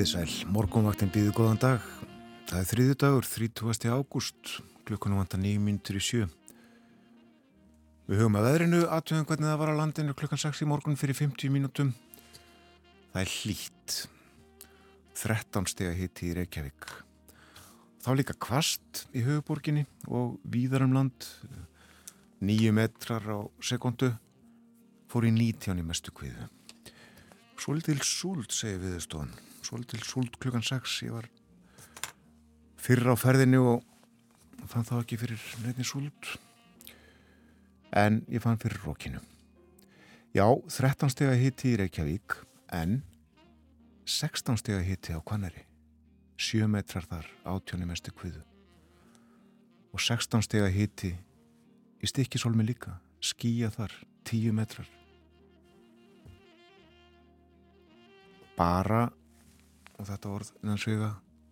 Komiði sæl, morgunvaktin býðu góðan dag. Það er þriðu dagur, 30. ágúst, klukkunum vantar nýjum mínutur í sjö. Við hugum að veðrinu, aðtöðum hvernig það var á landinu klukkan 6 í morgun fyrir 50 mínútum. Það er hlýtt. 13 steg að hitti í Reykjavík. Þá líka kvast í höfuborginni og víðarum land. Nýju metrar á sekundu fór í 19 í mestu kviðu. Svolítil súld, segir viðstofan. Svolítil súld klukkan 6. Ég var fyrir á ferðinu og fann þá ekki fyrir nefni súld. En ég fann fyrir rókinu. Já, 13 steg að hitti í Reykjavík, en 16 steg að hitti á Kvaneri. 7 metrar þar átjóni mestu kviðu. Og 16 steg að hitti í stikkisólmi líka. Skýja þar 10 metrar. bara og þetta orð innan svega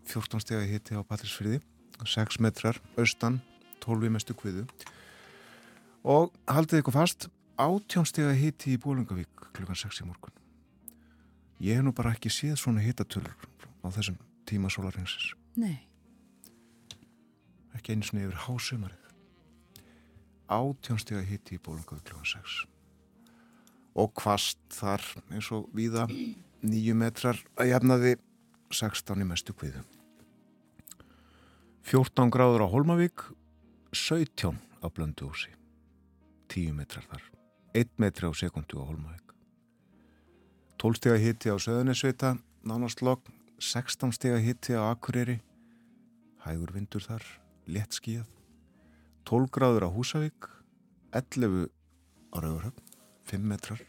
14 steg að hitti á Patrísfyrði 6 metrar, austan 12 mestu kviðu. Og haldið ykkur fast 18 steg að hitti í Bólungavík klukkan 6 í morgun. Ég hef nú bara ekki séð svona hittatölur á þessum tíma sólarhengsins Nei. ekki eins og nefnir hásumarið. 18 steg að hitti í Bólungavík klukkan 6 og kvast þar eins og víða nýju metrar að jafnaði 16 í mestu kviðu. 14 gráður á Holmavík 17 á Blönduósi 10 metrar þar 1 metri á sekundu á Holmavík 12 steg að hitti á Söðunisvita nánast logg 16 steg að hitti á Akureyri hægur vindur þar létt skíjað 12 gráður á Húsavík 11 á Rauðurhöfn 5 metrar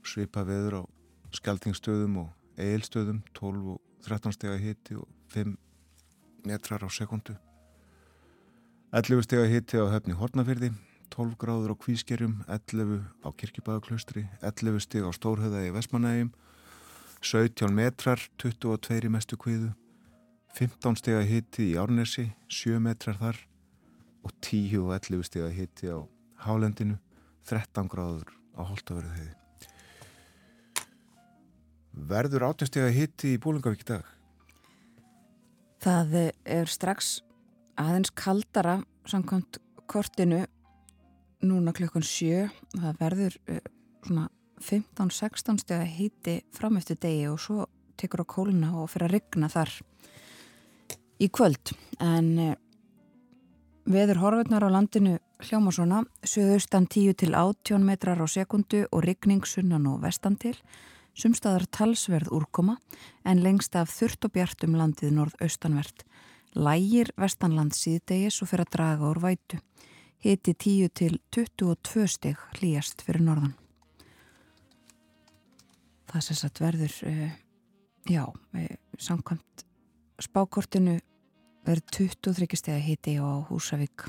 svipa veður á skjaldingsstöðum og eilstöðum 12 og 13 steg að hitti og 5 metrar á sekundu 11 steg að hitti á höfni Hortnafyrði 12 gráður á Kvískerjum 11 á Kirkjubæðaklaustri 11 steg á Stórhöða í Vestmanægjum 17 metrar 22 mestu kviðu 15 steg að hitti í Árnesi 7 metrar þar og 10 og 11 steg að hitti á Hálendinu 13 gráður á Holtavörðu heiði Verður átjastega hitti í Búlingavík dag? Það er strax aðeins kaldara samkvæmt kortinu núna klukkun sjö. Það verður uh, svona 15-16 steg að hitti fram eftir degi og svo tekur á kóluna og fyrir að rigna þar í kvöld. En uh, veður horfurnar á landinu hljóma svona, söðaustan 10 til 18 metrar á sekundu og rigning sunnan og vestan til Sumstaðar talsverð úrkoma en lengst af þurft og bjart um landið norðaustanvert. Lægir vestanland síðdegis og fyrir að draga úr vætu. Hiti 10 til 22 steg hlýjast fyrir norðan. Það sést að verður, uh, já, uh, samkvæmt spákortinu verður 23 steg hiti á Húsavík.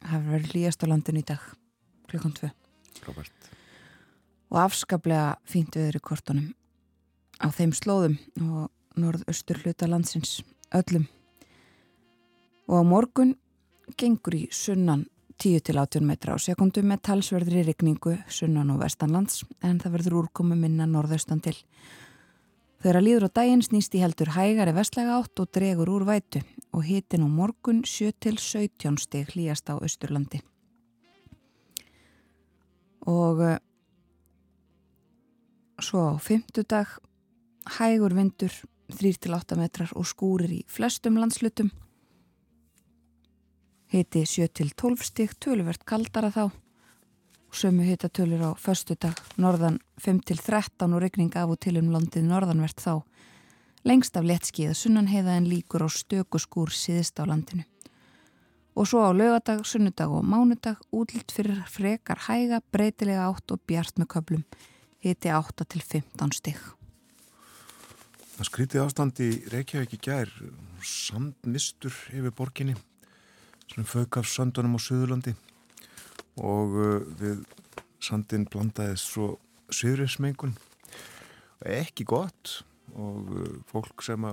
Það verður hlýjast á landinu í dag, klukkan 2. Robert og afskaplega fínt viður í kortunum á þeim slóðum og norðaustur hluta landsins öllum. Og á morgun gengur í sunnan 10-18 metra á sekundu með talsverðri rigningu sunnan og vestanlands en það verður úrkomu minna norðaustan til. Þegar að líður á daginn snýst í heldur hægari vestlega átt og dregur úr vætu og hitin á morgun 7-17 stig hlýjast á austurlandi. Og Svo á fymtudag hægur vindur 3-8 metrar og skúrir í flestum landslutum. Hiti 7-12 stík, töluvert kaldara þá. Sömu hitatölur á föstudag, norðan 5-13 og regning af og til um landið norðanvert þá. Lengst af lettskiða sunnan heiða en líkur á stöku skúr síðist á landinu. Og svo á lögadag, sunnudag og mánudag útlitt fyrir frekar hæga, breytilega átt og bjart með köplum hiti 8 til 15 stygg. Það skrítið ástand í Reykjavík í gær, sandmistur yfir borginni, svona fauk af söndunum á Suðurlandi og uh, við sandin blandaði svo syðrismengun. Ekki gott og uh, fólk sem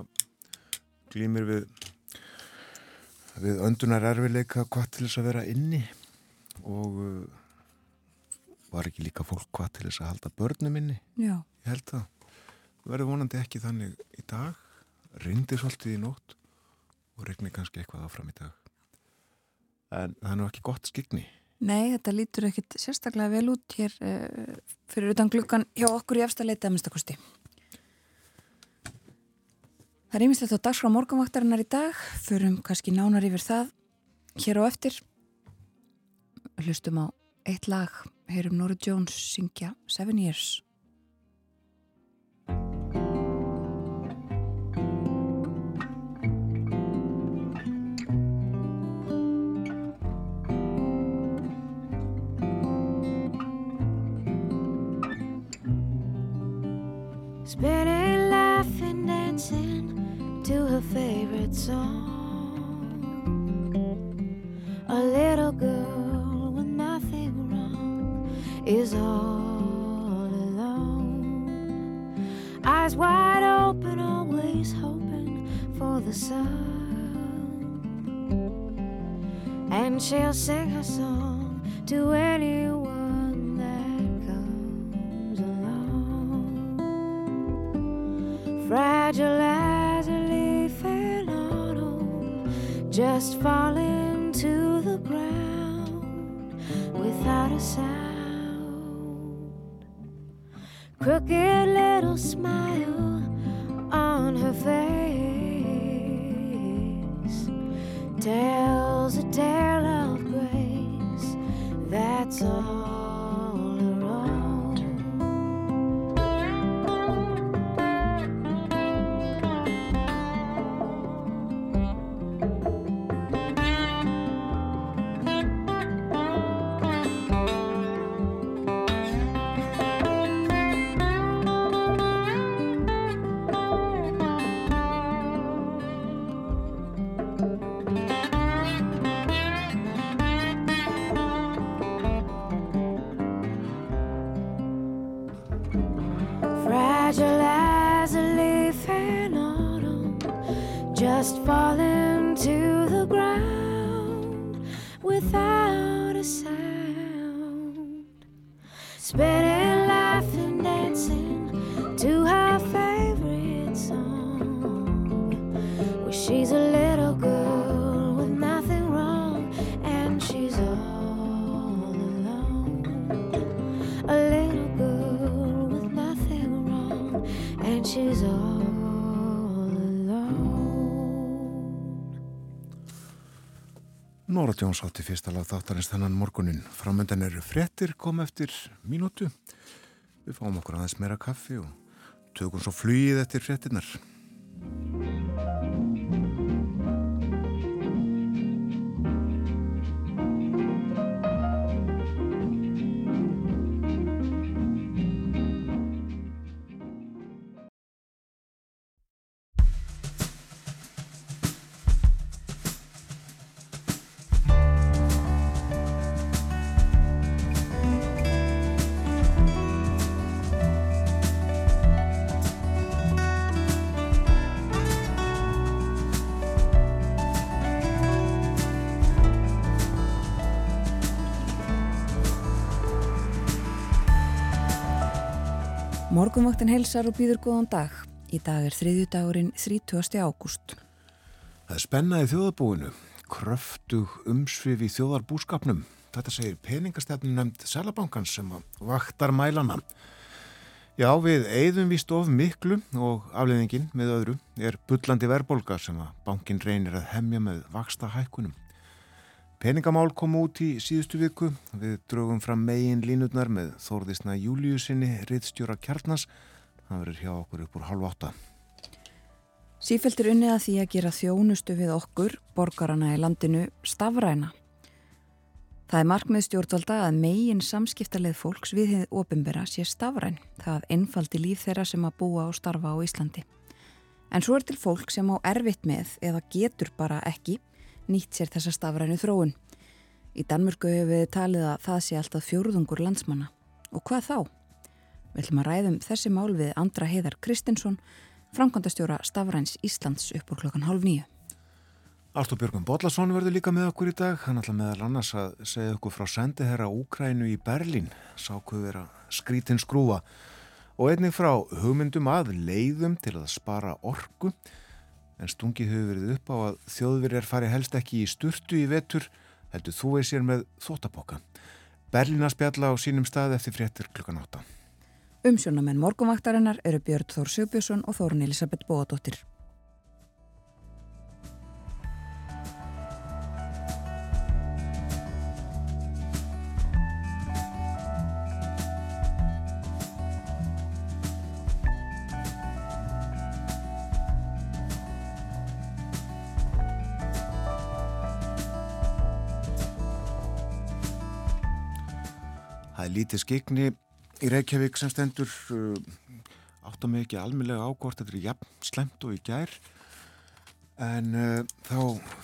glýmir við, við öndunar erfileika hvað til þess að vera inni og uh, var ekki líka fólk hvað til þess að halda börnum inni Já. ég held það verður vonandi ekki þannig í dag, rindir svolítið í nótt og regnir kannski eitthvað áfram í dag. En það er nú ekki gott skikni. Nei, þetta lítur ekkit sérstaklega vel út hér uh, fyrir utan glukkan hjá okkur í efstaleita að minnstakosti. Það er ímislegt á dagskrá morgunvaktarinnar í dag, förum kannski nánar yfir það hér á eftir. Hlustum á eitt lag, heyrum Nora Jones syngja Seven Years. Spinning, laughing, dancing to her favorite song. She'll sing her song to anyone that comes along. Fragile as a leaf in autumn, just falling to the ground without a sound. Crooked little smile Nora Jones átti fyrsta lag þáttarins þennan morgunin. Framöndan eru frettir kom eftir mínútu. Við fáum okkur aðeins meira kaffi og tökum svo flugið eftir frettinnar. Morgunvaktin heilsar og býður góðan dag. Í dag er þriðju dagurinn 30. ágúst. Það er spennaði þjóðabúinu, kröftug umsvið í þjóðarbúskapnum. Þetta segir peningastefnum nefnd Sælabankans sem vaktar mælana. Já, við eigðum víst of miklu og afleðingin með öðru er bullandi verbolga sem að bankin reynir að hemja með vaksta hækkunum. Peningamál kom út í síðustu viku. Við drögum fram megin línutnar með Þórðisna Júliusinni, riðstjóra kjarnas. Það verður hjá okkur upp úr halv átta. Sífælt er unnið að því að gera þjónustu við okkur, borgarana í landinu, stafræna. Það er markmið stjórnvalda að megin samskiptarleið fólks við þið ofinbera sé stafræn. Það einfaldi líf þeirra sem að búa og starfa á Íslandi. En svo er til fólk sem á erfitt með eða getur bara ekki nýtt sér þessa stafrænu þróun. Í Danmörku hefur við talið að það sé alltaf fjórðungur landsmanna. Og hvað þá? Við ætlum að ræðum þessi mál við Andra Heiðar Kristinsson, framkvæmdastjóra Stafræns Íslands upp úr klokkan hálf nýju. Artur Björgum Bollarsson verður líka með okkur í dag. Hann ætla meðal annars að segja okkur frá sendiherra Úkrænu í Berlín. Sákuð vera skrítin skrúa og einnig frá hugmyndum að leiðum til að spara orku en stungið hefur verið upp á að þjóðverjar fari helst ekki í sturtu í vetur heldur þú er sér með þóttaboka. Berlina spjalla á sínum stað eftir fréttir klukkan 8. Umsjónamenn morgunvaktarinnar eru Björn Þór Sjöbjörnsson og Þórun Elisabeth Bóadóttir. Lítið skikni í Reykjavík sem stendur uh, átt að mig ekki almeinlega ágórt þetta er jafn slemt og í gær en uh, þá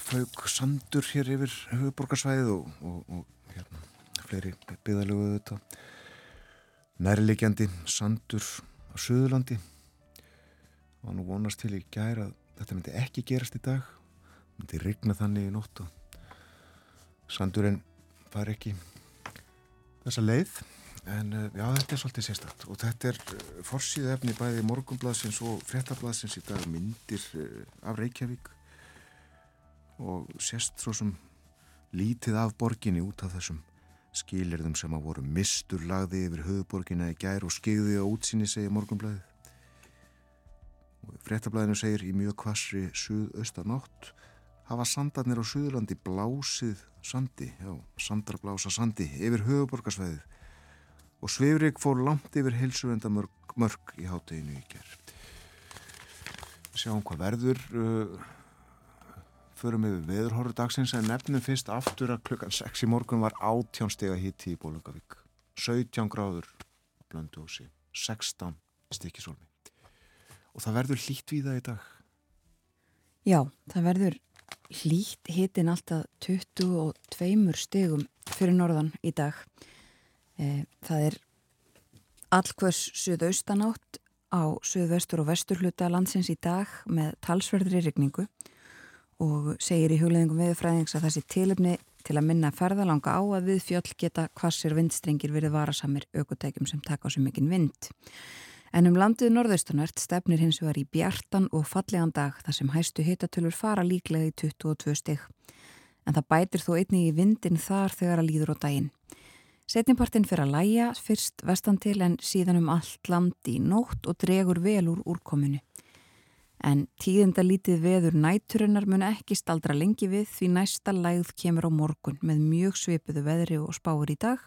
fauk sandur hér yfir höfuborgarsvæðið og, og, og hérna, fleiri byggðalögu þetta nærlegjandi sandur á Suðurlandi. Og nú vonast til í gær að þetta myndi ekki gerast í dag. Myndi rigna þannig í nótt og sandurinn var ekki þessa leið? En uh, já þetta er svolítið sérstætt og þetta er uh, forsýðu efni bæði morgunbladsins og fréttabladsins í dag myndir uh, af Reykjavík. Og sérst svo sem lítið af borginni út af þessum skilirðum sem að voru mistur lagði yfir höfuborginna í gær og skigði á útsinni segja morgunblæðið og fréttablaðinu segir í mjög kvassri suðaustanátt hafa sandarnir á Suðurlandi blásið sandi, já, sandrablása sandi yfir höfuborgarsvæðið og Sveifrik fór langt yfir heilsuvenda mörg, mörg í háteginu í ger. Sjáum hvað verður, uh, förum við veðurhorru dagsins en nefnum fyrst aftur að klukkan 6 í morgun var 18 steg að hitti í Bólungavík, 17 gráður blöndósi, 16 stikkisólmi og það verður það í dag. Já, það verður hlýtt hitin alltaf 22 stegum fyrir norðan í dag. E, það er allkvörs suðaustanátt á suðvestur og vestur hluta landsins í dag með talsverðri rigningu og segir í hugleðingum viðfræðings að þessi tilöfni til að minna ferðalanga á að við fjöll geta hvassir vindstrengir verið varasamir aukutækjum sem taka á svo mikinn vind. En um landið norðaustanvert stefnir hins vegar í bjartan og fallegan dag þar sem hæstu hitatölur fara líklega í 22 stygg. En það bætir þó einnig í vindin þar þegar að líður á daginn. Setningpartin fyrir að læja fyrst vestan til en síðan um allt land í nótt og dregur vel úr úrkominu. En tíðenda lítið veður næturinnar mun ekki staldra lengi við því næsta lægð kemur á morgun með mjög svipuðu veðri og spáur í dag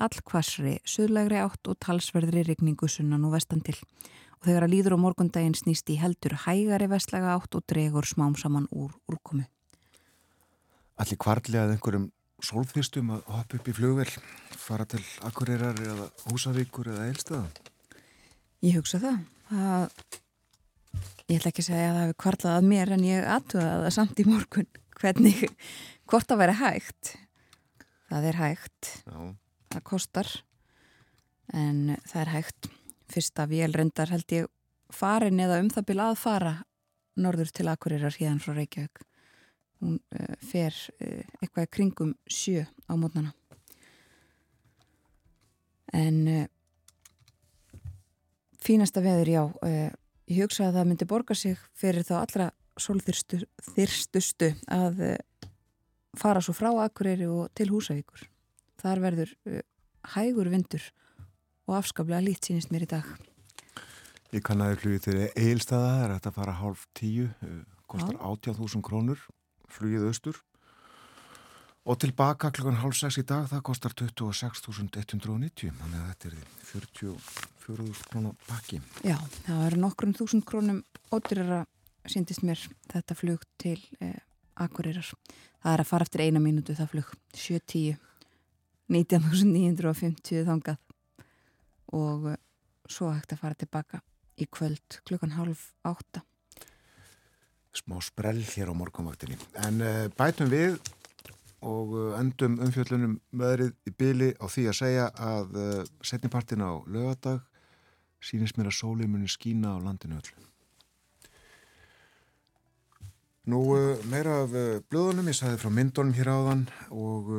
allkvassri, suðlegri átt og talsverðri rigningu sunnan og vestan til. Og þegar að líður á morgundaginn snýst í heldur hægari vestlega átt og dregur smám saman úr úrkomu. Allir kvartlega að einhverjum sólþýstum að hoppa upp í flugvel, fara til Akureyrar eða Húsavíkur eða Eilstöða? Ég hugsa það. það. Ég ætla ekki að segja að það hefur kvartlað að mér en ég aðtuga það samt í morgun hvernig, hvort að vera hægt. Það er hægt. Já það kostar. En það er hægt. Fyrsta vél reyndar held ég farin eða um það byrja að fara norður til Akureyrar hérna frá Reykjavík. Hún uh, fer uh, eitthvað kringum sjö á mótnana. En uh, fínasta veður já ég hugsa að það myndi borga sig fyrir þá allra sólþyrstustu að fara svo frá Akureyri og til Húsavíkur þar verður hægur vindur og afskaplega lít sínist mér í dag Ég kannaði flugið til Eilstaða, það er að fara hálf tíu, kostar 18.000 krónur, flugið austur og tilbaka klukkan hálf sex í dag, það kostar 26.190, þannig að þetta er 44.000 krónar pakki. Já, það er nokkrum þúsund krónum ódyrara, síndist mér, þetta flug til eh, Akureyrar. Það er að fara eftir eina mínútu það flug, 7.10, 19.950 þangað og svo hægt að fara tilbaka í kvöld klukkan half átta. Smá sprell hér á morgunvaktinni. En uh, bætum við og uh, endum umfjöllunum möðrið í byli á því að segja að uh, setnipartin á lögadag sínist mér að sólið muni skína á landinu öll. Nú meira af blöðunum, ég sagði frá myndunum hér áðan og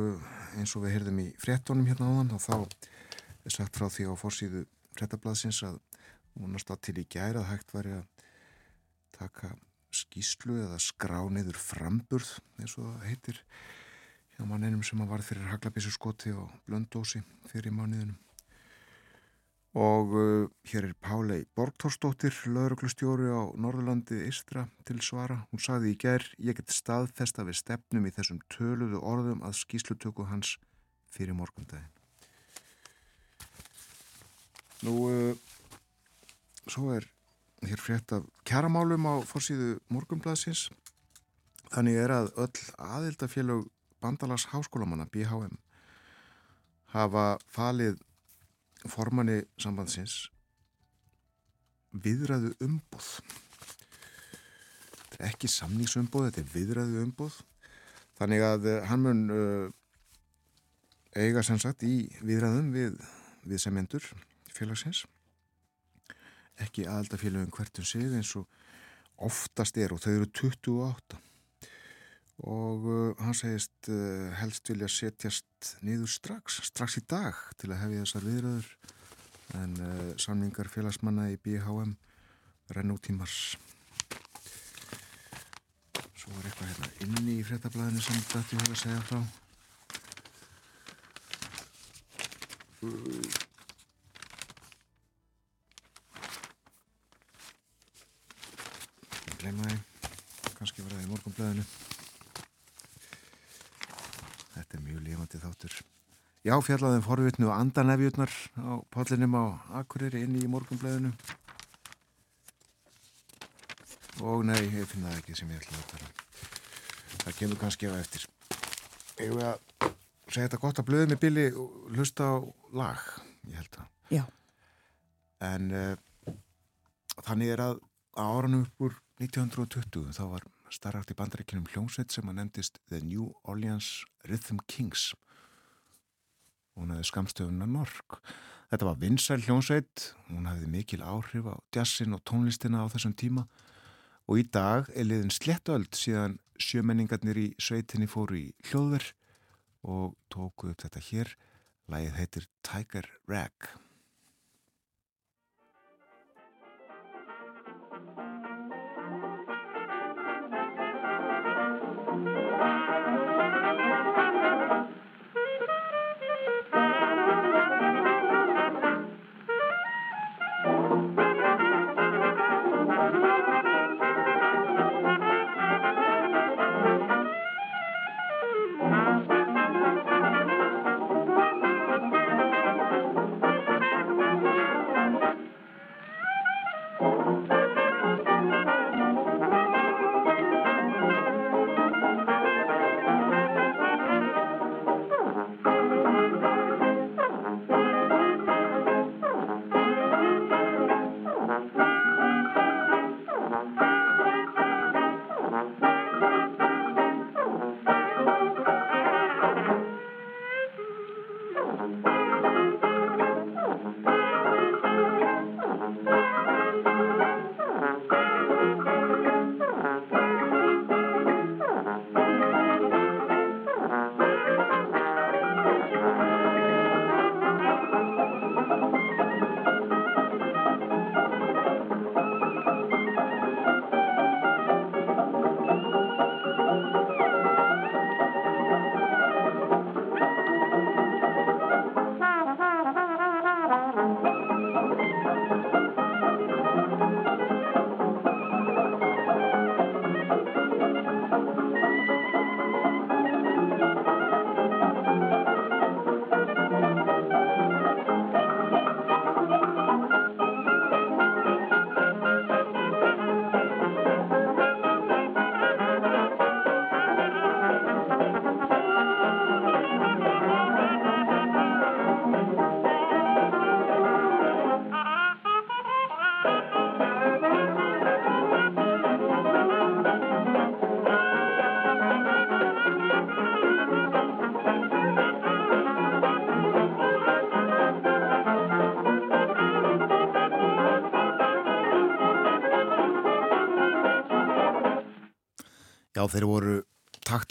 eins og við heyrðum í fréttunum hérna áðan og þá er sagt frá því á fórsíðu frettablaðsins að vonast á til í gæra að hægt væri að taka skýslu eða skrá niður framburð eins og það heitir hjá manninum sem að var fyrir haglabísu skoti og blöndósi fyrir mánuðinum og uh, hér er Pálei Borgtórsdóttir lauruglustjóri á Norðurlandi Ístra til svara. Hún saði í ger ég get staðfesta við stefnum í þessum töluðu orðum að skýslutöku hans fyrir morgundagin Nú uh, svo er hér frétt af kjaramálum á fórsíðu morgunbladsins þannig er að öll aðildafélög bandalags háskólamanna BHM hafa falið formanni sambandsins viðræðu umbúð þetta er ekki samningsumbúð þetta er viðræðu umbúð þannig að eh, hann mun uh, eiga sem sagt í viðræðum við, við semendur félagsins. Ekki aðaldafélagum hvertum sig eins og oftast er og þau eru 28 og uh, hann segist uh, helst vilja setjast niður strax, strax í dag til að hefja þessar viðröður en uh, samningar félagsmanna í BHM renn út í mars. Svo er eitthvað hérna inni í fréttablaðinu sem hefði að segja frá. Ég gleyma því. Kannski var það í morgunblaðinu Lifandi þáttur. Já, fjallaðum forvitnu og andanefjurnar á pallinum á Akureyri inni í morgunblæðinu. Og nei, ég finna það ekki sem ég ætla að tala. Það kemur kannski á eftir. Ég vil að segja þetta gott að blöðu með Billy og hlusta á lag, ég held að. Já. En uh, þannig er að á áranum upp úr 1920 þá var starrakt í bandaríkinum hljómsveit sem að nefndist The New Orleans Rhythm Kings. Hún hefði skamstöðuna Nork. Þetta var vinsæl hljómsveit. Hún hefði mikil áhrif á jazzin og tónlistina á þessum tíma. Og í dag er liðin slettöld síðan sjömenningarnir í sveitinni fóru í hljóðver og tóku upp þetta hér. Lægið heitir Tiger Rag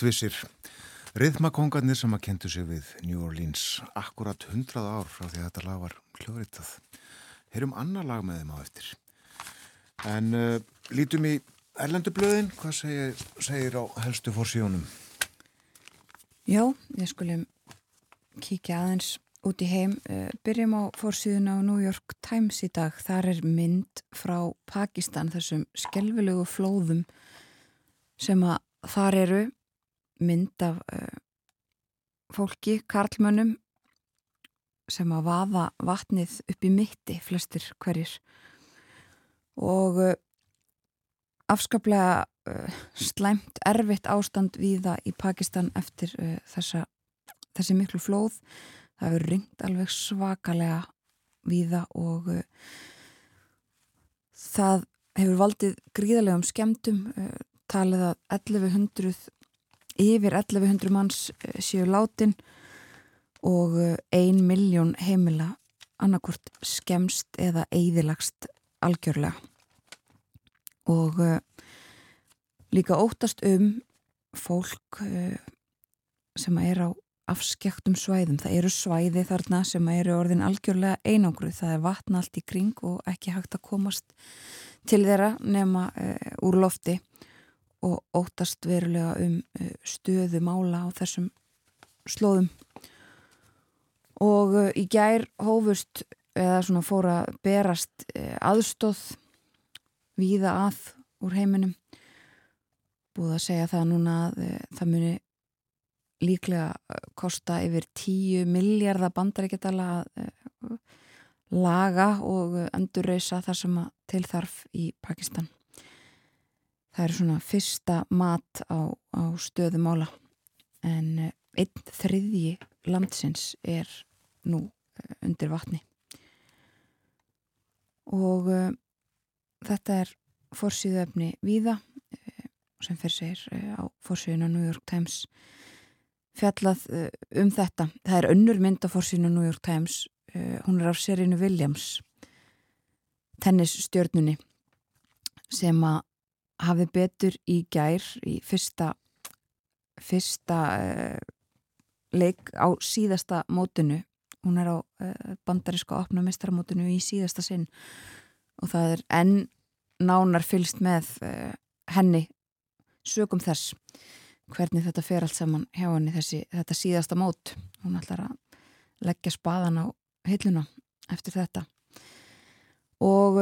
taktvissir riðmakongarnir sem að kentu sig við New Orleans akkurat hundrað ár frá því að þetta lag var hljóðritað. heyrum annar lag með þeim á eftir. En uh, lítum í erlendublöðin, hvað segir, segir á helstu fórsíunum? Já, við skulum kíkja aðeins út í heim. Uh, byrjum á fórsíðun á New York Times í dag. Þar er mynd frá Pakistan, þessum skelvilegu flóðum sem að þar eru mynd af uh, fólki, karlmönnum sem að vaða vatnið upp í mitti, flestir hverjir. Og uh, afskaplega uh, slæmt, erfitt ástand viða í Pakistan eftir þessa, þessi miklu flóð. Það hefur ringt alveg svakalega viða og uh, það hefur valdið gríðarlegum skemmtum uh, talið að 1100 yfir 1100 manns uh, séu látin og ein miljón heimila annarkort skemst eða eigðilagst algjörlega og uh, líka óttast um fólk uh, sem er á afskektum svæðum. Það eru svæði þarna sem eru orðin algjörlega einangruð. Það er vatn allt í kring og ekki hægt að komast til þeirra nema uh, úr lofti og óttast verulega um stöðu mála á þessum slóðum. Og í gær hófust eða svona fóra berast aðstóð víða að úr heiminum búið að segja það núna að það muni líklega eh, kosta yfir 10 miljardar bandaríkjadala að laga og endurreysa þar sem að tilþarf í Pakistan það er svona fyrsta mat á, á stöðumála en einn þriðji landsins er nú undir vatni. Og Þetta er fórsýðuefni Víða eh, sem fyrir segir eh, á fórsýðuna New York Times. Fjallað eh, um þetta. Það er önnur mynd á fórsýðuna New York Times hún er af Serinu Williams tennisstjörnunni sem að hafi betur í gær í fyrsta fyrsta uh, leik á síðasta mótinu. Hún er á uh, bandaríska opna mestarmótinu í síðasta sinn. Og það er enn nánar fylst með uh, henni sögum þess hvernig þetta fer allt saman hjá henni þessi, þetta síðasta mót. Hún ætlar að leggja spaðan á hilluna eftir þetta. Og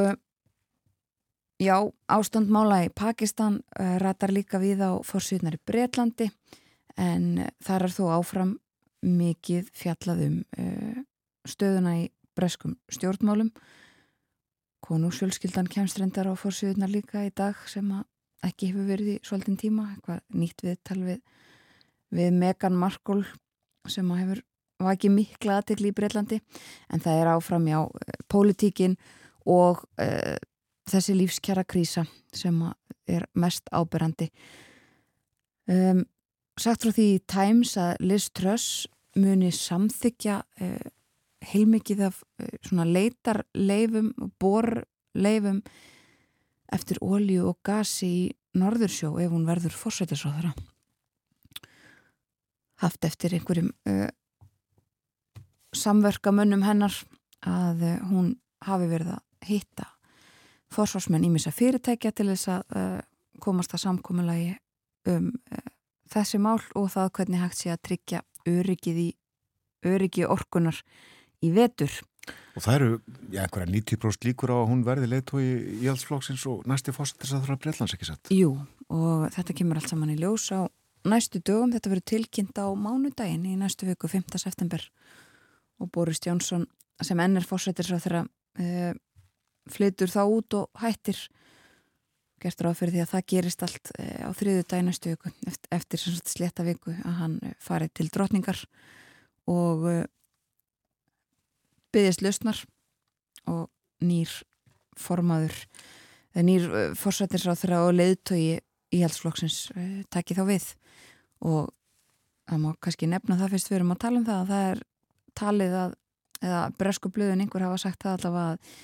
já, ástandmála í Pakistan uh, ratar líka við á fórsýðnar í Breitlandi en þar er þó áfram mikið fjallaðum stöðuna í breskum stjórnmálum. Konungsfjölskyldan kemst reyndar á fórsöðunar líka í dag sem ekki hefur verið í svolítinn tíma, eitthvað nýtt viðtal við, við Megan Markle sem hefur vakið mikla aðtegli í Breitlandi en það er áfram já pólitíkin og uh, þessi lífskjara krísa sem er mest áberandi. Um, sagt frá því í Times að Liz Truss muni samþykja uh, heilmikið af eh, svona leitarleifum og borleifum eftir ólju og gasi í Norðursjó ef hún verður fórsætisráðara haft eftir einhverjum uh, samverkamönnum hennar að uh, hún hafi verið að hitta fórsvarsmenn ímissa fyrirtækja til þess að uh, komast að samkominnlagi um þessi mál og það hvernig hægt sé að tryggja öryggið í öryggi orkunar í vetur. Og það eru, já, einhverja 90% líkur á að hún verði leiðtói í allsflóksins og næsti fósittis að það þarf að breytlands ekki satt? Jú, og þetta kemur allt saman í ljós á næstu dögum. Þetta verður tilkynnt á mánudaginn í næstu viku, 5. september. Og Boris Jónsson, sem ennir fósittis að þeirra uh, flytur þá út og hættir. Gert ráð fyrir því að það gerist allt uh, á þriðu dag næstu viku eftir, sletta viku að hann uh, farið til drotningar og byggðist lausnar og nýr formaður nýr uh, forsættinsráþra og leiðtögi íhaldsflokksins uh, takki þá við. Og það má kannski nefna það fyrst við erum að tala um það að það er talið að eða bresku blöðun einhver hafa sagt það allavega að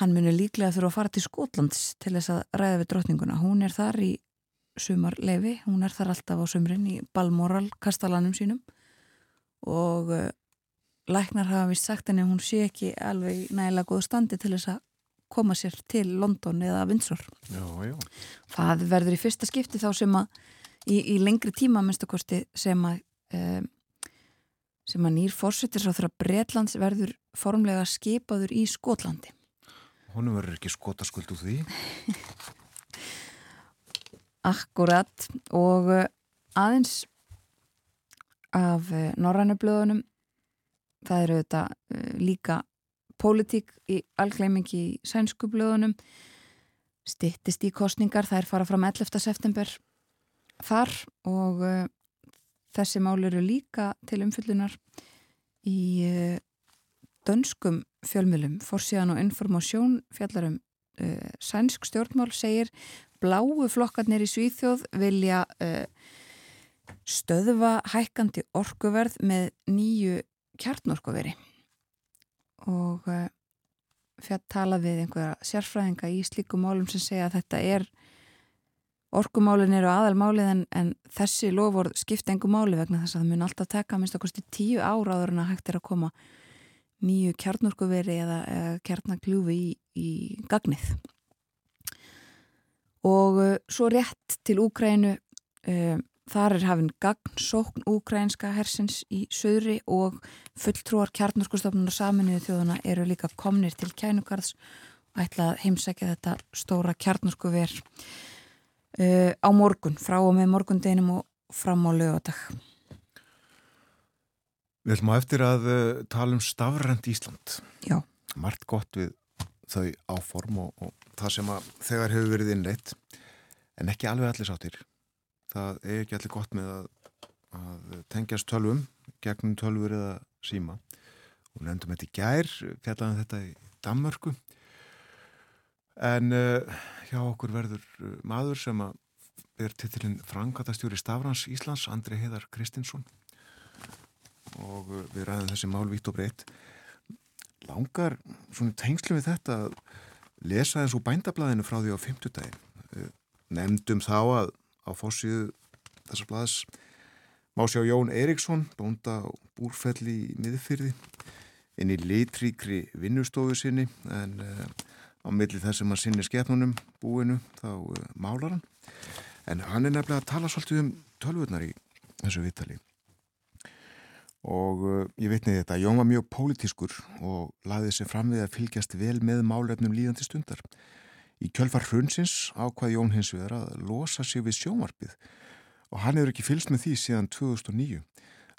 hann muni líklega þurfa að fara til Skotlands til þess að ræða við drotninguna hún er þar í sumarlefi hún er þar alltaf á sumrin í Balmoral kastalanum sínum og uh, læknar hafa vist sagt henni að hún sé ekki alveg nægilega góð standi til þess að koma sér til London eða Windsor. Já, já. Það verður í fyrsta skipti þá sem að í, í lengri tíma minnstakosti sem að um, sem að nýr fórsettisráþra Bretlands verður formlega skipaður í Skotlandi. Honum verður ekki skotaskuld úr því. Akkurat og uh, aðeins af uh, norrænublöðunum það eru þetta uh, líka pólitík í algleimingi í sænsku blöðunum stittist í kostningar, þær fara fram 11. september þar og þessi mál eru líka til umfyllunar í dönskum fjölmjölum fórsíðan og informasjón fjallarum uh, sænsk stjórnmál segir bláu flokkarnir í Svíþjóð vilja uh, stöðva hækkandi orkuverð með nýju kjarnorkuveri. Og uh, fjall tala við einhverja sérfræðinga í slíku málum sem segja að þetta er orkumálin eru aðalmálið en, en þessi loford skipta engu máli vegna þess að það mun alltaf teka minnst okkur tíu ára áður en að hægt er að koma nýju kjarnorkuveri eða, eða kjarnakljúfi í, í gagnið og uh, svo rétt til Úkrænu uh, þar er hafinn gagnsókn úkrænska hersins í söðri og fulltrúar kjarnorkustofnun og saminuðu þjóðuna eru líka komnir til kænugarðs og ætla að heimsækja þetta stóra kjarnorkuver uh, á morgun, frá og með morgundeginum og fram á lögadag. Við ætlum á eftir að uh, tala um stafrænt Ísland. Já. Mart gott við þau áform og, og það sem að þegar hefur verið innleitt en ekki alveg allir sáttir. Það er ekki allir gott með að, að tengjast tölvum, gegnum tölvur eða síma. Og nefndum þetta í gær, fjallaðum þetta í Danmörku. En uh, hjá okkur verður uh, maður sem að er titilinn Frankatastjóri Stafrans Íslands, Andri Heiðar Kristinsson og uh, við ræðum þessi mál vitt og breytt langar svona tengslu við þetta að lesa eins og bændablaðinu frá því á fymtudagin nefndum þá að á fórsíðu þessar blaðs má sjá Jón Eriksson bónda á búrfelli í miðfyrði inn í litríkri vinnustofu sinni en uh, á milli þess að maður sinni skefnunum búinu þá uh, málar hann. En hann er nefnilega að tala svolítið um tölvurnar í þessu vittali og uh, ég veitni þetta, Jón var mjög pólitískur og laðið sér fram við að fylgjast vel með málefnum líðandi stundar. Í kjölfar hrunsins ákvað Jón hins vegar að losa sig við sjónvarpið og hann hefur ekki fylgst með því síðan 2009.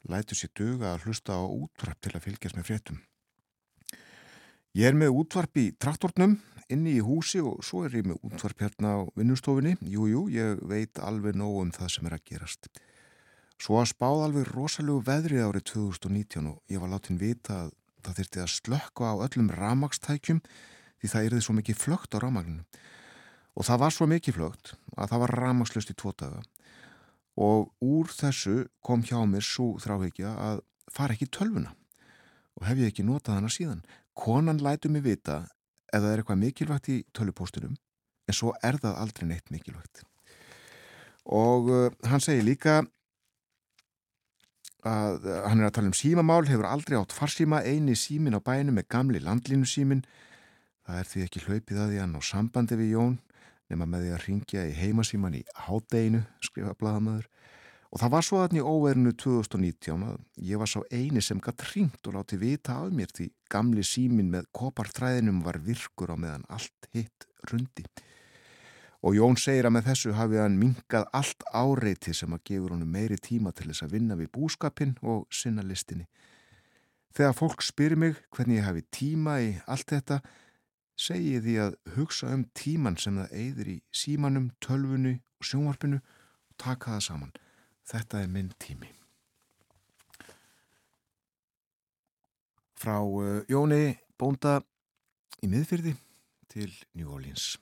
Lætu sér döga að hlusta á útvarp til að fylgjast með fréttum. Ég er með útvarp í traktornum inni í húsi og svo er ég með útvarp hérna á vinnustofinni. Jújú, jú, ég veit alveg nóg um það sem er að gerast. Svo að spáð alveg rosalegu veðrið árið 2019 og ég var látin vita að það þurfti að slökka á öllum ramagstækjum því það erði svo mikið flögt á ramagninu. Og það var svo mikið flögt að það var ramagslust í tvo daga og úr þessu kom hjá mér svo þráhegja að fara ekki tölvuna og hef ég ekki notað hana síðan. Konan lætu mig vita það er eitthvað mikilvægt í tölvupóstunum en svo er það aldrei neitt mikilvægt. Og uh, hann segir líka að uh, hann er að tala um símamál, hefur aldrei átt farsíma, eini símin á bæinu með gamli landlínu símin. Það er því ekki hlaupið að því hann á sambandi við Jón nema með því að ringja í heimasíman í hádeginu, skrifa bladamöður. Og það var svo aðni óverinu 2019 að ég var svo eini sem gætt ringt og láti vita af mér því gamli símin með kopartræðinum var virkur á meðan allt hitt rundi. Og Jón segir að með þessu hafi hann minkað allt áreiti sem að gefur honum meiri tíma til þess að vinna við búskapin og sinna listinni. Þegar fólk spyrir mig hvernig ég hafi tíma í allt þetta, segi ég því að hugsa um tíman sem það eigður í símanum, tölvunu og sjónvarpinu og taka það saman. Þetta er minn tími. Frá uh, Jóni Bónda í miðfyrði til New Orleans.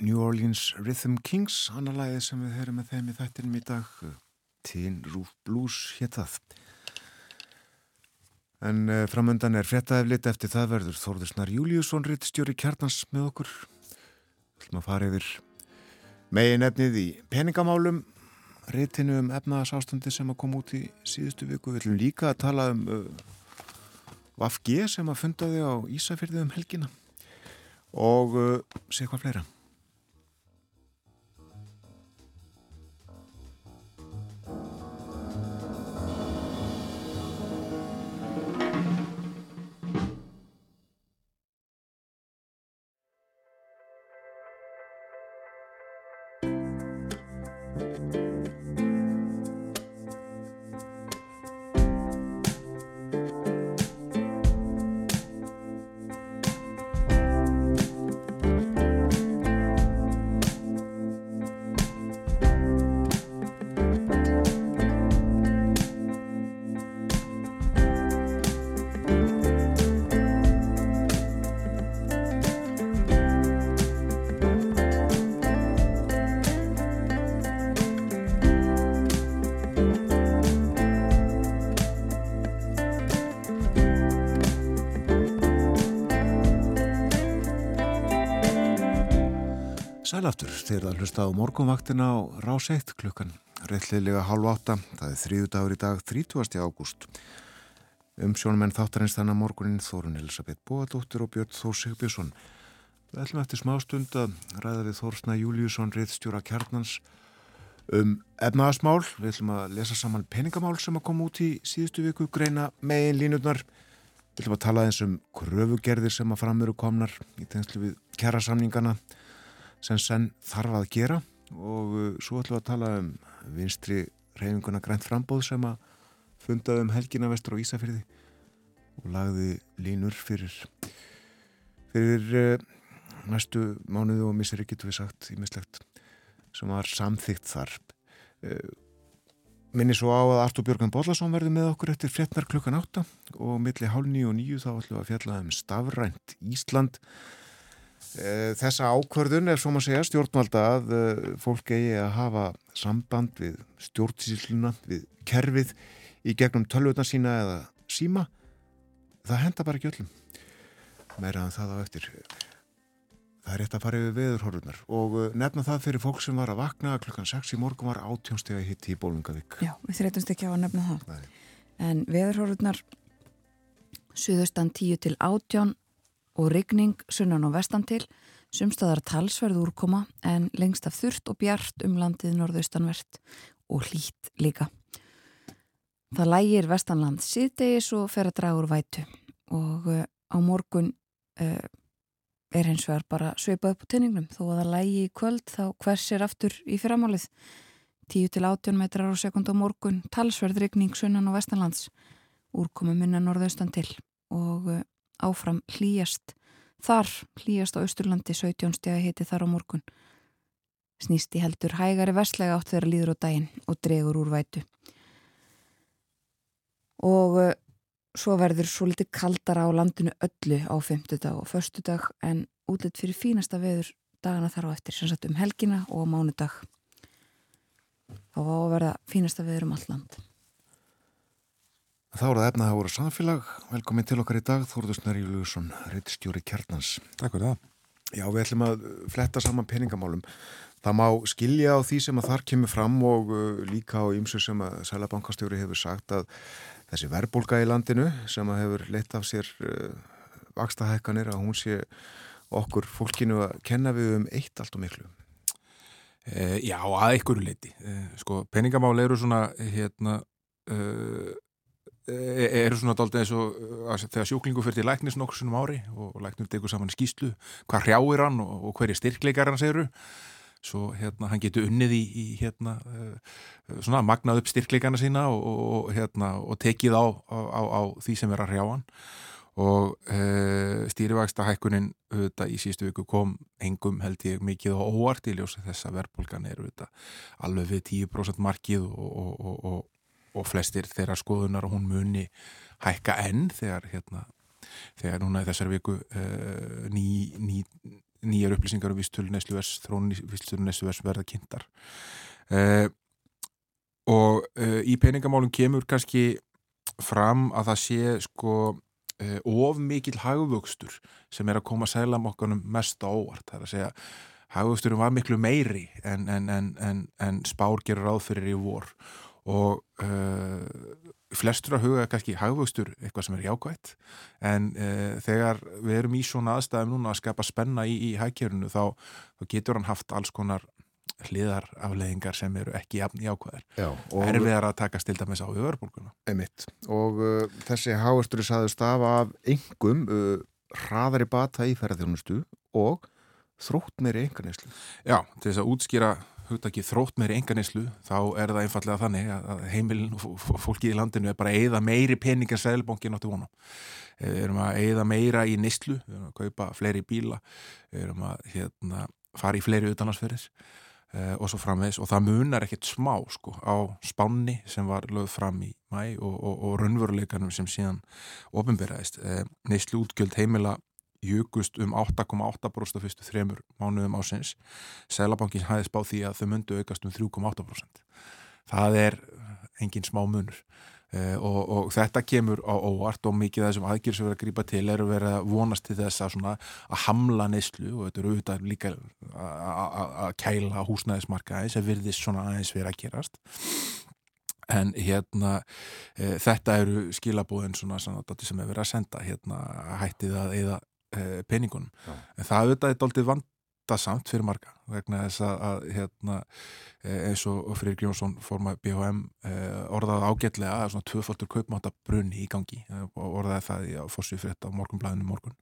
New Orleans Rhythm Kings, annar lagið sem við höfum með þeim í þættinum í dag, Teen Roof Blues hétt það. En uh, framöndan er frettæflit eftir það verður Þórðursnar Júliusson rittstjóri kjarnans með okkur. Við ætlum að fara yfir megin efnið í peningamálum, rittinu um efnaðasástandi sem að koma út í síðustu viku. Við ætlum líka að tala um uh, Vafg sem að fundaði á Ísafyrði um helgina og uh, sé hvað fleira. Sælaftur, þeir að hlusta á morgunvaktina á rás 1 klukkan réttliðlega halv átta, það er þrýðu dagur í dag 30. ágúst. Um sjónumenn þáttarins þannig morgunin Þórun Elisabeth Bóadóttir og Björn Þór Sigbjörnsson. Við ætlum eftir smástund að ræða við Þórsna Júliusson, reiðstjóra kjarnans um efnaðasmál. Við ætlum að lesa saman peningamál sem að koma út í síðustu viku, greina megin línutnar. Við ætlum að tala eins um kröfugerðir sem að framöru komnar í tegnslu við kjærasamningana sem senn þarf að gera. Og uh, svo ætlum við að tala um vinstri reyfinguna grænt frambóð sem að fundaði um helgina vestur á Ísafyrði og lagði línur fyrir fyrir uh, næstu mánuðu og misseri getur við sagt í mislegt sem var samþygt þar. Uh, minni svo á að Artur Björgan Bóllarsson verði með okkur eftir fréttnar klukkan átta og milli hálf nýju og nýju þá ætlum við að fjalla um stafrænt Ísland Þessa ákvörðun er svo maður segja stjórnvalda að fólk eigi að hafa samband við stjórnsýsluna, við kerfið í gegnum tölvutna sína eða síma. Það henda bara ekki öllum. Meira en það á eftir. Það er rétt að fara yfir veðurhorfunar og nefna það fyrir fólk sem var að vakna klukkan 6 í morgun var átjónstega hitt í Bólungavík. Já, við þreytumst ekki á að nefna það. Nei. En veðurhorfunar suðustan 10 til 18 og rigning sunnan og vestan til, sumstaðar talsverð úrkoma en lengst af þurft og bjart um landið norðaustanvert og hlýtt líka. Það lægir vestanland síðdegis og fer að draga úr vætu. Og uh, á morgun uh, er hins vegar bara sveipað upp á tinningnum þó að það lægi í kvöld þá hvers er aftur í fyrramálið 10 til 18 metrar á sekund á morgun talsverð rigning sunnan og vestanlands. Úrkomi minna norðaustan til. Og uh, áfram hlýjast. Þar hlýjast á Östurlandi 17 stegi heiti þar á morgun. Snýst í heldur hægari vestlega átt þeirra líður á daginn og dregur úr vætu. Og uh, svo verður svo litið kaldara á landinu öllu á femtudag og förstudag en útlitt fyrir fínasta veður dagana þar á eftir sem sagt um helgina og mánudag. Þá að verða fínasta veður um allt land Þá er það efna að voru samfélag. Velkomin til okkar í dag, Þórður Snæri Júliusson, reittstjóri Kjarnans. Takk fyrir það. Já, við ætlum að fletta saman peningamálum. Það má skilja á því sem að þar kemur fram og uh, líka á ymsu sem að Sælabankastjóri hefur sagt að þessi verbulga í landinu sem að hefur leitt af sér uh, vakstahækkanir að hún sé okkur fólkinu að kenna við um eitt allt og miklu. E, já, að einhverju leiti. E, sko, peningamál eru svona, hérna, uh, eru svona dálta eins og þegar sjúklingu fyrir til læknis nokkur svona ári og læknur tegur saman skýslu hvað hrjáir hann og, og hverju styrkleikar hann segiru svo hérna hann getur unnið í, í hérna svona magnað upp styrkleikana sína og, og hérna og tekið á, á, á því sem er að hrjá hann. Og e, stýrivægsta hækkunin auðvitað í síðustu viku kom engum held ég mikið og óvart í ljósa þess að verðbólgan er auðvitað alveg við 10% markið og, og og flestir þeirra skoðunar og hún muni hækka enn þegar hérna, þegar núna í þessar viku uh, ný, ný nýjar upplýsingar um vístölu vístölu nesluvers verða kynntar. Uh, og uh, í peningamálum kemur kannski fram að það sé sko of mikil hagvöxtur sem er að koma sælamokkanum mest á óvart. Það er að segja hagvöxturum var miklu meiri en, en, en, en spár gerur ráð fyrir í vor og flestur að huga kannski hagvöxtur eitthvað sem er jákvægt en þegar við erum í svona aðstæðum núna að skapa spenna í, í hagkerfunu þá, þá getur hann haft alls konar hliðarafleðingar sem eru ekki jafn í ákvæðar. Er við að taka stilda með þess á öðurbólguna. Einmitt. Og uh, þessi háastur er saðust af af engum uh, hraðari bata í ferðarþjónustu og þrótt meiri enganislu. Já, til þess að útskýra hugtakið þrótt meiri enganislu þá er það einfallega þannig að heimilin og fólki í landinu er bara að eigða meiri pening en sæðilbóngin áttu vona. Við erum að eigða meira í nýslu, við erum að kaupa fleiri bíla, við erum að hérna, fara í fleiri utanarsferðis uh, og svo framvegs og það munar ekkert smá sko á spánni sem var lögð fram í mæ og, og, og raunveruleikanum sem síðan ofinberaðist. Uh, eh, Neyslu útgjöld heimila júkust um 8,8% fyrstu þremur mánuðum ásins. Sælabankin hæði spáð því að þau myndu aukast um 3,8%. Það er engin smá munur. Uh, og, og þetta kemur á óvart og mikið þessum aðgjur sem verður að grípa til verið að vonast til þess að, að hamla neyslu og þetta eru auðvitað líka að kæla húsnæðismarkaði sem virðist svona aðeins verið að gerast en hérna uh, þetta eru skilabóðin svona, svona sem er verið að senda hérna hættið að eða peningunum. Já. en það auðvitað er doldið vand vandasamt fyrir marga vegna þess að, að hérna, e, eins og Freyr Gjónsson forma BHM eh, orðaði ágætlega að svona tvöfaldur kaupmáta brunni í gangi. E, og orðaði það í þetta á morgunblæðinu morgun.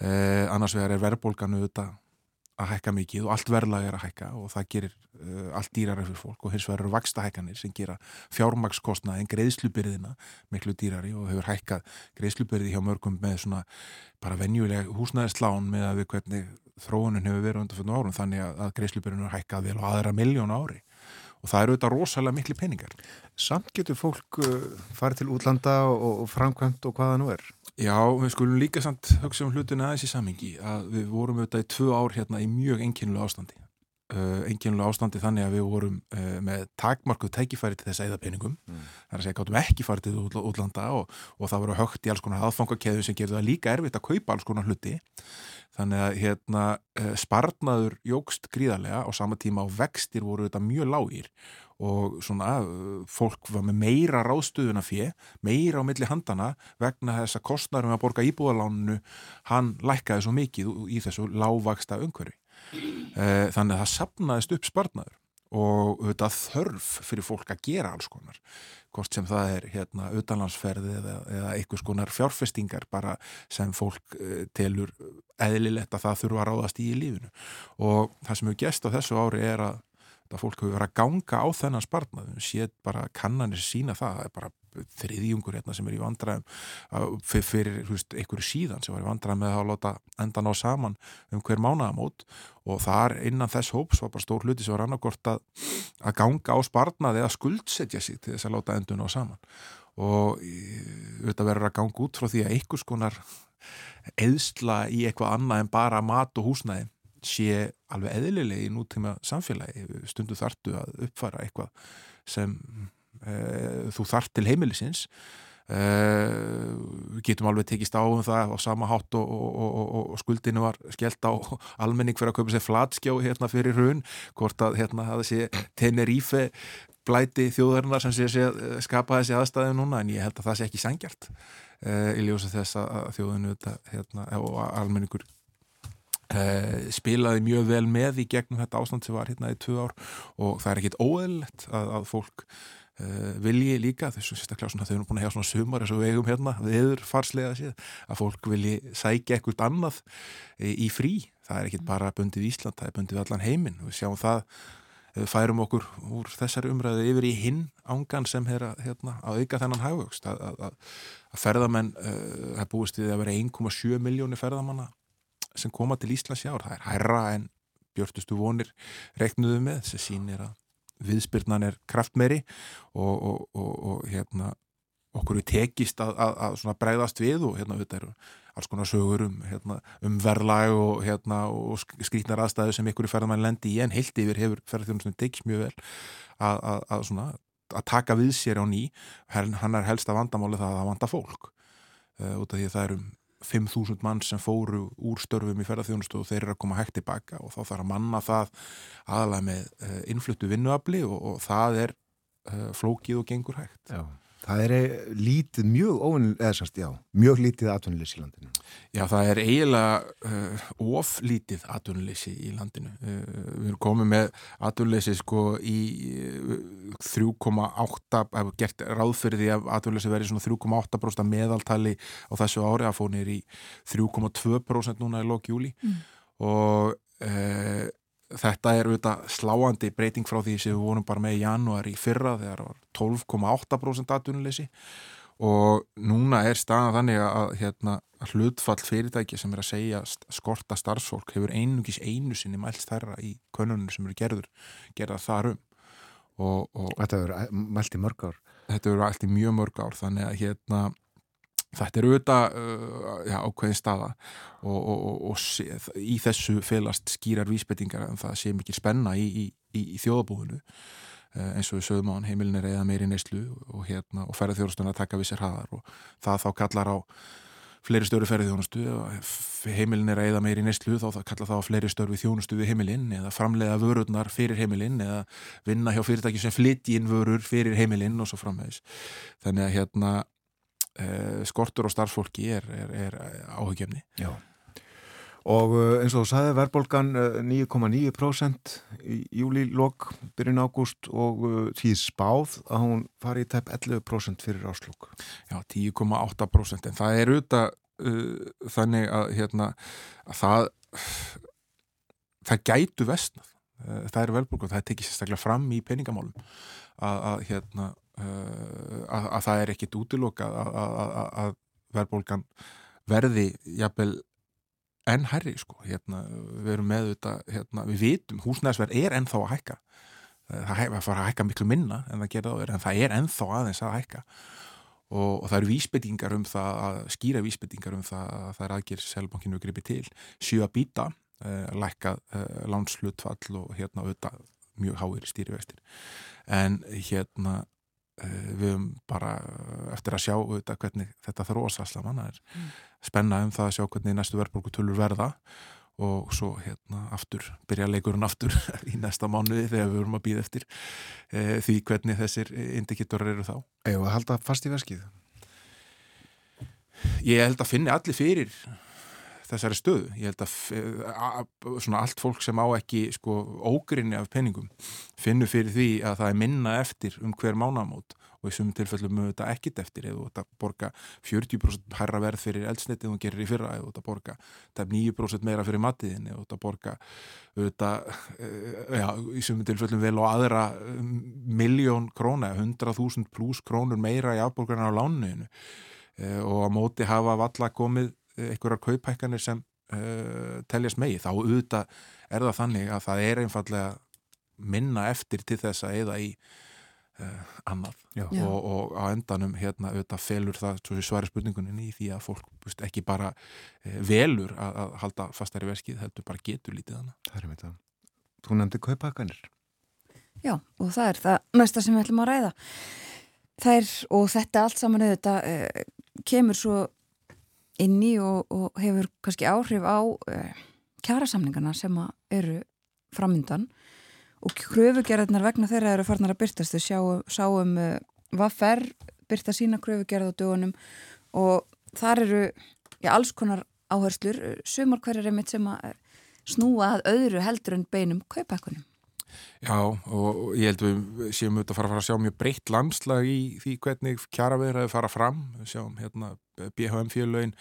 Eh, annars vegar er verðbólganu auðvitað að hækka mikið og allt verðlag er að hækka og það gerir uh, allt dýrara fyrir fólk og hins vegar eru vaksta hækkanir sem gera fjármakskostnaðin greiðslubyrðina miklu dýrari og hefur hækkað greiðslubyrði hjá mörgum með svona bara venjuleg húsnæðislán með að við hvernig þróunin hefur verið undan fyrir árum þannig að, að greiðslubyrðinu er hækkað vel á aðra miljón ári og það eru auðvitað rosalega miklu peningar. Samt getur fólk uh, farið til útlanda og, og framkvæmt og hvaða nú er? Já, við skulum líka samt hugsa um hlutinu aðeins í samingi að við vorum auðvitað í tvö ár hérna í mjög enginlega ástandi. Uh, enginlega ástandi þannig að við vorum uh, með takmarkuð tækifæri til þess að eða peningum. Mm. Það er að segja, gáttum ekki farið til útlanda og, og það voru högt í alls konar aðfangakeðu sem gerði það líka erfitt að kaupa alls konar hluti. Þannig að hérna, uh, sparnaður jógst gríðarlega á sama tíma og vextir voru auðvitað mjög lágir og svona fólk var með meira ráðstöðuna fyrir, meira á milli handana vegna þess að kostnarum að borga íbúðalánunu, hann lækkaði svo mikið í þessu lágvaksta umhverfi. Eh, þannig að það sapnaðist upp sparnaður og þetta þörf fyrir fólk að gera alls konar hvort sem það er hérna utanlandsferði eða, eða einhvers konar fjárfestingar bara sem fólk uh, telur eðlilegt að það þurfa að ráðast í í lífinu. Og það sem hefur gæst á þessu ári er að að fólk hefur verið að ganga á þennan spartnað við séum bara kannanir sína það það er bara þriðjungur hérna sem er í vandræðum fyrir einhverju síðan sem var í vandræðum með að láta endan á saman um hver mánaðamót. Og þar innan þess hóps var bara stór hluti sem var annarkort að, að ganga á spartnað eða skuldsetja sig til þess að láta endun á saman. Og þetta verður að ganga út frá því að einhvers konar eðsla í eitthvað annað en bara mat og húsnæði sé alveg eðlileg í nútíma samfélagi. Stundu þartu að uppfara eitthvað sem e, þú þart til heimilisins. E, getum alveg tekist á um það á sama hátt og, og, og, og skuldinu var skellt á almenning fyrir að kaupa sér flatskjá hérna fyrir hrun hvort að hérna það sé Tenerife blæti þjóðarinnar sem sé, sé skapa þessi aðstæði núna en ég held að það sé ekki sangjart e, í ljósa þess að þjóðinu hérna, og almenningur Uh, spilaði mjög vel með í gegnum þetta ástand sem var hérna í tvö ár og það er ekkit óeðlegt að, að fólk uh, vilji líka þessu sérstaklega svona þau eru búin að hefa svona sumar eins og við eigum hérna viður farslega séð að fólk vilji sækja ekkert annað í, í frí, það er ekkit bara bundið Ísland, það er bundið allan heiminn. Við sjáum það, við færum okkur úr þessari umræðu yfir í hinn ángan sem er að, hérna, að auka þennan hægvöxt að, að ferðamenn uh, er búist við að vera 1,7 miljóni ferðamanna sem koma til Íslands í ár, það er hærra en björnustu vonir reknuðu með, þessi sín er að viðspyrnan er kraftmeri og, og, og, og hérna okkur er tekist að, að, að bregðast við og hérna þetta eru alls konar sögur um, hérna, um verðlag og, hérna, skrítnar aðstæðu sem ykkur ferðarmann lendi í en heilt yfir hefur ferðarþjónustunum tekist mjög vel að, að, svona, taka við sér á ný. Hann er helst að vandamáli það að vanda fólk uh, út af því að það eru 5.000 mann sem fóru úr störfum í ferðarþjónustu og þeir eru að koma hægt tilbaka og þá þarf að manna það aðalega með uh, innfluttu vinnuafli og, og það er uh, flókið og gengur hægt. Já. Það er lítið mjög óvinnil, eða sannst, já, mjög lítið atvinnuleysi í landinu. Já, það er eiginlega uh, oflítið atvinnuleysi í landinu. Uh, við erum komið með atvinnuleysi sko í uh, 3,8, hefur gert ráðfyrði að atvinnuleysi verið svona 3,8% meðaltali á þessu ári að fónir í 3,2% núna í lók júli mm. og þetta er auðvitað sláandi breyting frá því sem við vorum bara með í janúar í fyrra þegar það var 12,8% atvinnuleysi. Og núna er staðan þannig að, hérna, hlutfall fyrirtæki sem er að segja skorta starfsfólk hefur einungis einu sinni mælt stærra í konunum sem eru gerður gerða þar um. Og, og Þetta hefur mælt í mörg ár. Þetta hefur mælt í mjög mörg ár þannig að hérna Þetta er auðvitað uh, ákveðin staða og, og, og, og í þessu felast skýrar vísbendingar en það sé mikið spenna í, í, í, í þjóðabúinu uh, eins og sögum á hann heimilin er eða meiri neyslu og, hérna, og ferða þjóðrastunni að taka við sér haðar og það þá kallar á fleiri störu ferði þjónustu heimilin er eða meiri neyslu þá kallar það á fleiri störu þjónustu við heimilin eða framleiða vörurnar fyrir heimilin eða vinna hjá fyrirtæki sem flytti inn vörur fyrir heimilin og svo framvegis. Þannig að hérna skortur og starffólki er, er, er áhugjefni. Já. Og uh, eins og þú sagði verðbólgan 9,9% í júlílokk byrjun ágúst og uh, því spáð að hún fari í tæp 11% fyrir áslokk. Já, 10,8% en það er auðvitað þannig að, hérna, að það það gætu vestnað það er og það tekið sérstaklega fram í peningamálum að, að hérna Uh, að, að það er ekkit útiloka að, verðbólgan verði jafnvel enn herri sko, hérna, við erum með þetta, hérna, við vitum, húsnæðsverð er ennþá að hækka. Það fara að hækka miklu minna en það gerða á þér, en það er ennþá aðeins að hækka. Og, og það eru vísbyttingar um það, að skýra vísbyttingar um það að það er aðgjör selbankinu gripi til, sjö að býta uh, lækka uh, lánslutfall og hérna auðvitað mjög háir stýrivextir. En hérna Eh, við höfum bara eftir að sjá auðvitað hvernig þetta þróast alls saman, það er mm. spenna um það að sjá hvernig næstu verðbólkutölur verða og svo hérna aftur, byrja leikurinn aftur í næsta mánuði þegar við vorum að býða eftir e, því hvernig þessir indikatorar eru þá. Eða halda fast í veskið? Ég held að finni allir fyrir þessari stöðu. Ég held að svona allt fólk sem á ekki sko ógrinni af penningum finnur fyrir því að það er minna eftir um hver mánamót og í sumum tilfellum mögum þetta ekkit eftir eða þetta borga 40% hærra verð fyrir eldsniti og hún gerir í fyrra eða þetta borga þetta er 9% meira fyrir matiðin eða þetta borga þetta, eh, já, í sumum tilfellum vel og aðra eh, miljón króna, 100.000 pluss krónur meira í afborgarna á lánuðinu eh, og á móti hafa valla komið einhverjar kauphækkanir sem uh, teljast megi, þá auðvitað er það þannig að það er einfallega minna eftir til þess að eða í uh, annað og, og á endanum hérna auðvitað felur það sværi spurningunin í því að fólk búst, ekki bara uh, velur að, að halda fastari verskið, heldur bara getur lítið annað. Það er mitt að þú nefndi kauphækkanir. Já, og það er það næsta sem við ætlum að ræða. Það er, og þetta allt saman auðvitað kemur svo inni og, og hefur kannski áhrif á uh, kjærasamningarna sem eru framyndan og kröfugerðarnar vegna þeirra eru farnar að byrtast þau sjáum, sáum uh, hvað fer byrta sína kröfugerð á dögunum og þar eru já, alls konar áherslur sumar hverjar er mitt sem að snúa að öðru heldur en beinum kaupækunum Já og ég held við séum auðvitað að fara að sjá mjög breytt landslag í því hvernig kjara viðraði fara fram. Við sjáum hérna BHM félögin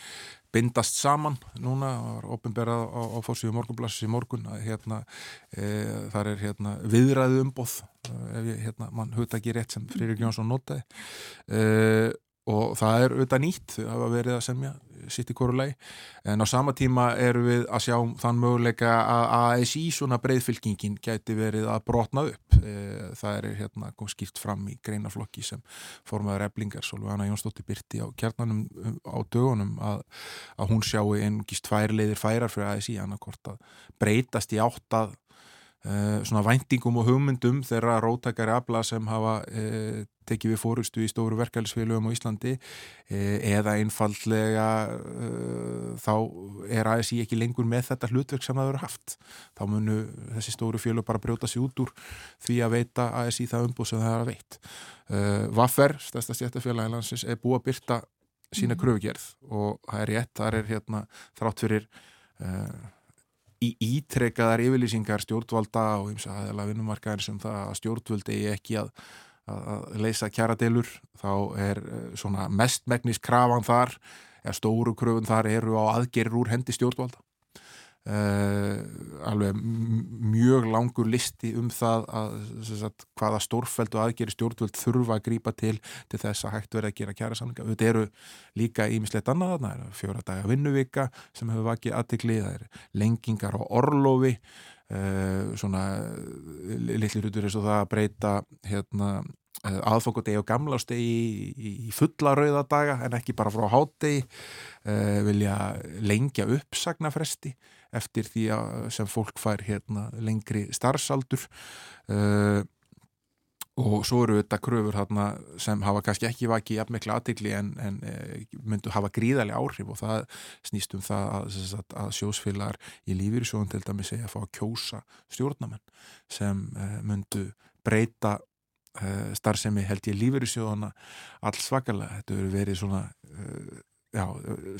bindast saman núna var ofinberað á, á fórsíðu morgunblassis í morgun að hérna e, þar er hérna viðræðu umboð ef ég hérna mann hugta ekki rétt sem Fririk Jónsson notaði. E, og það er auðvitað nýtt hafa verið að semja sitt í korulegi en á sama tíma eru við að sjá þann möguleika að ASI svona breyðfylkingin gæti verið að brotna upp. E, það er hérna skýrt fram í greinaflokki sem formaður eblingar Solveigana Jónsdóttir Byrti á kjarnanum um, á dögunum að, að hún sjáu einungist tvær leiðir færar fyrir ASI annarkort að breytast í áttað Uh, svona væntingum og hugmyndum þeirra róttakari abla sem hafa uh, tekið við fórustu í stóru verkefælisfélögum á Íslandi uh, eða einfallega þá er ASI ekki lengur með þetta hlutverk sem það eru haft þá munu þessi stóru félög bara brjóta sér út úr því að veita ASI það umbúð sem það er að veit Vaffer, stærsta stjættafélagi landsins er búið að byrta sína mm. kröfugerð og það er rétt, það er hérna þrátt fyrir í ítrekkaðar yfirlýsingar stjórnvalda og eins og aðeins að vinnumarkaðin sem það að stjórnvöldi ekki að, að leysa kjaradelur þá er eh, svona mestmægnis krafan þar, eða stóru kröfun þar eru á aðgerir úr hendi stjórnvalda Uh, alveg mjög langur listi um það að, sagt, hvaða stórfæld og aðgeri stjórnvöld þurfa að grýpa til til þess að hægt verið að gera kjæra samlinga þetta eru líka ímislegt annað það er fjóra daga vinnuvika sem hefur vakið aðtikli, það er lengingar á orlofi uh, svona litli hlutur eins og það að breyta hérna Eh, aðfokudegi og gamlástegi í, í fulla rauðadaga en ekki bara frá hátegi uh, vilja lengja uppsagnafresti eftir því sem fólk fær hérna, lengri starfsaldur. Uh, og svo eru þetta kröfur hérna, sem hafa kannski ekki vakið jafnmikla aðtikli en, en uh, myndu hafa gríðarlega áhrif og það snýst um það að, að, að sjósfélagar í lífyrísjóðun til dæmi segja að fá að kjósa stjórnamenn sem myndu breyta uh, starfsemi held ég lífeyrisjóðana alls svakalega, þetta verður verið svona já,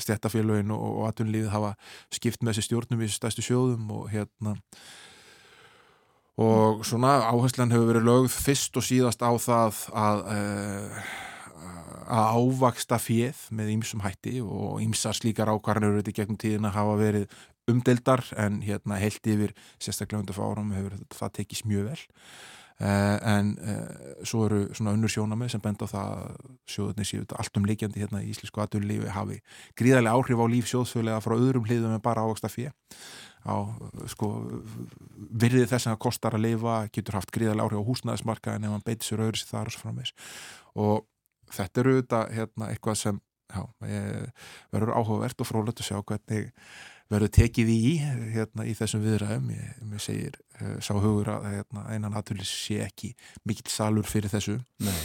stjættafélögin og, og atunlífið hafa skipt með þessi stjórnum í stæstu sjóðum og hérna og svona áherslan hefur verið lögð fyrst og síðast á það að uh, að ávaksta fjöð með ýmsum hætti og ýmsar slíkar ákvarðanur þetta gegnum tíðin að hafa verið umdeldar en hérna heilt yfir sérstaklega undir fárum hefur það tekist mjög vel en uh, svo eru svona unnur sjónamið sem benda á það sjóðunni séu allt um leikjandi hérna í Íslísku aðunlífi hafi gríðarlega áhrif á líf sjóðsfjölega frá öðrum hliðum en bara ávaksta fjö á sko virðið þess að það kostar að lifa getur haft gríðarlega áhrif á húsnæðismarka en ef hann beitir sér öðru sér þar og svo framvegs og þetta eru þetta hérna eitthvað sem já, verður áhugavert og frólægt að sjá hvernig verður tekið í hérna, í þessum viðræðum ég, ég segir, uh, sá hugur að hérna, einan aðtulis sé ekki mikill salur fyrir þessu Nei.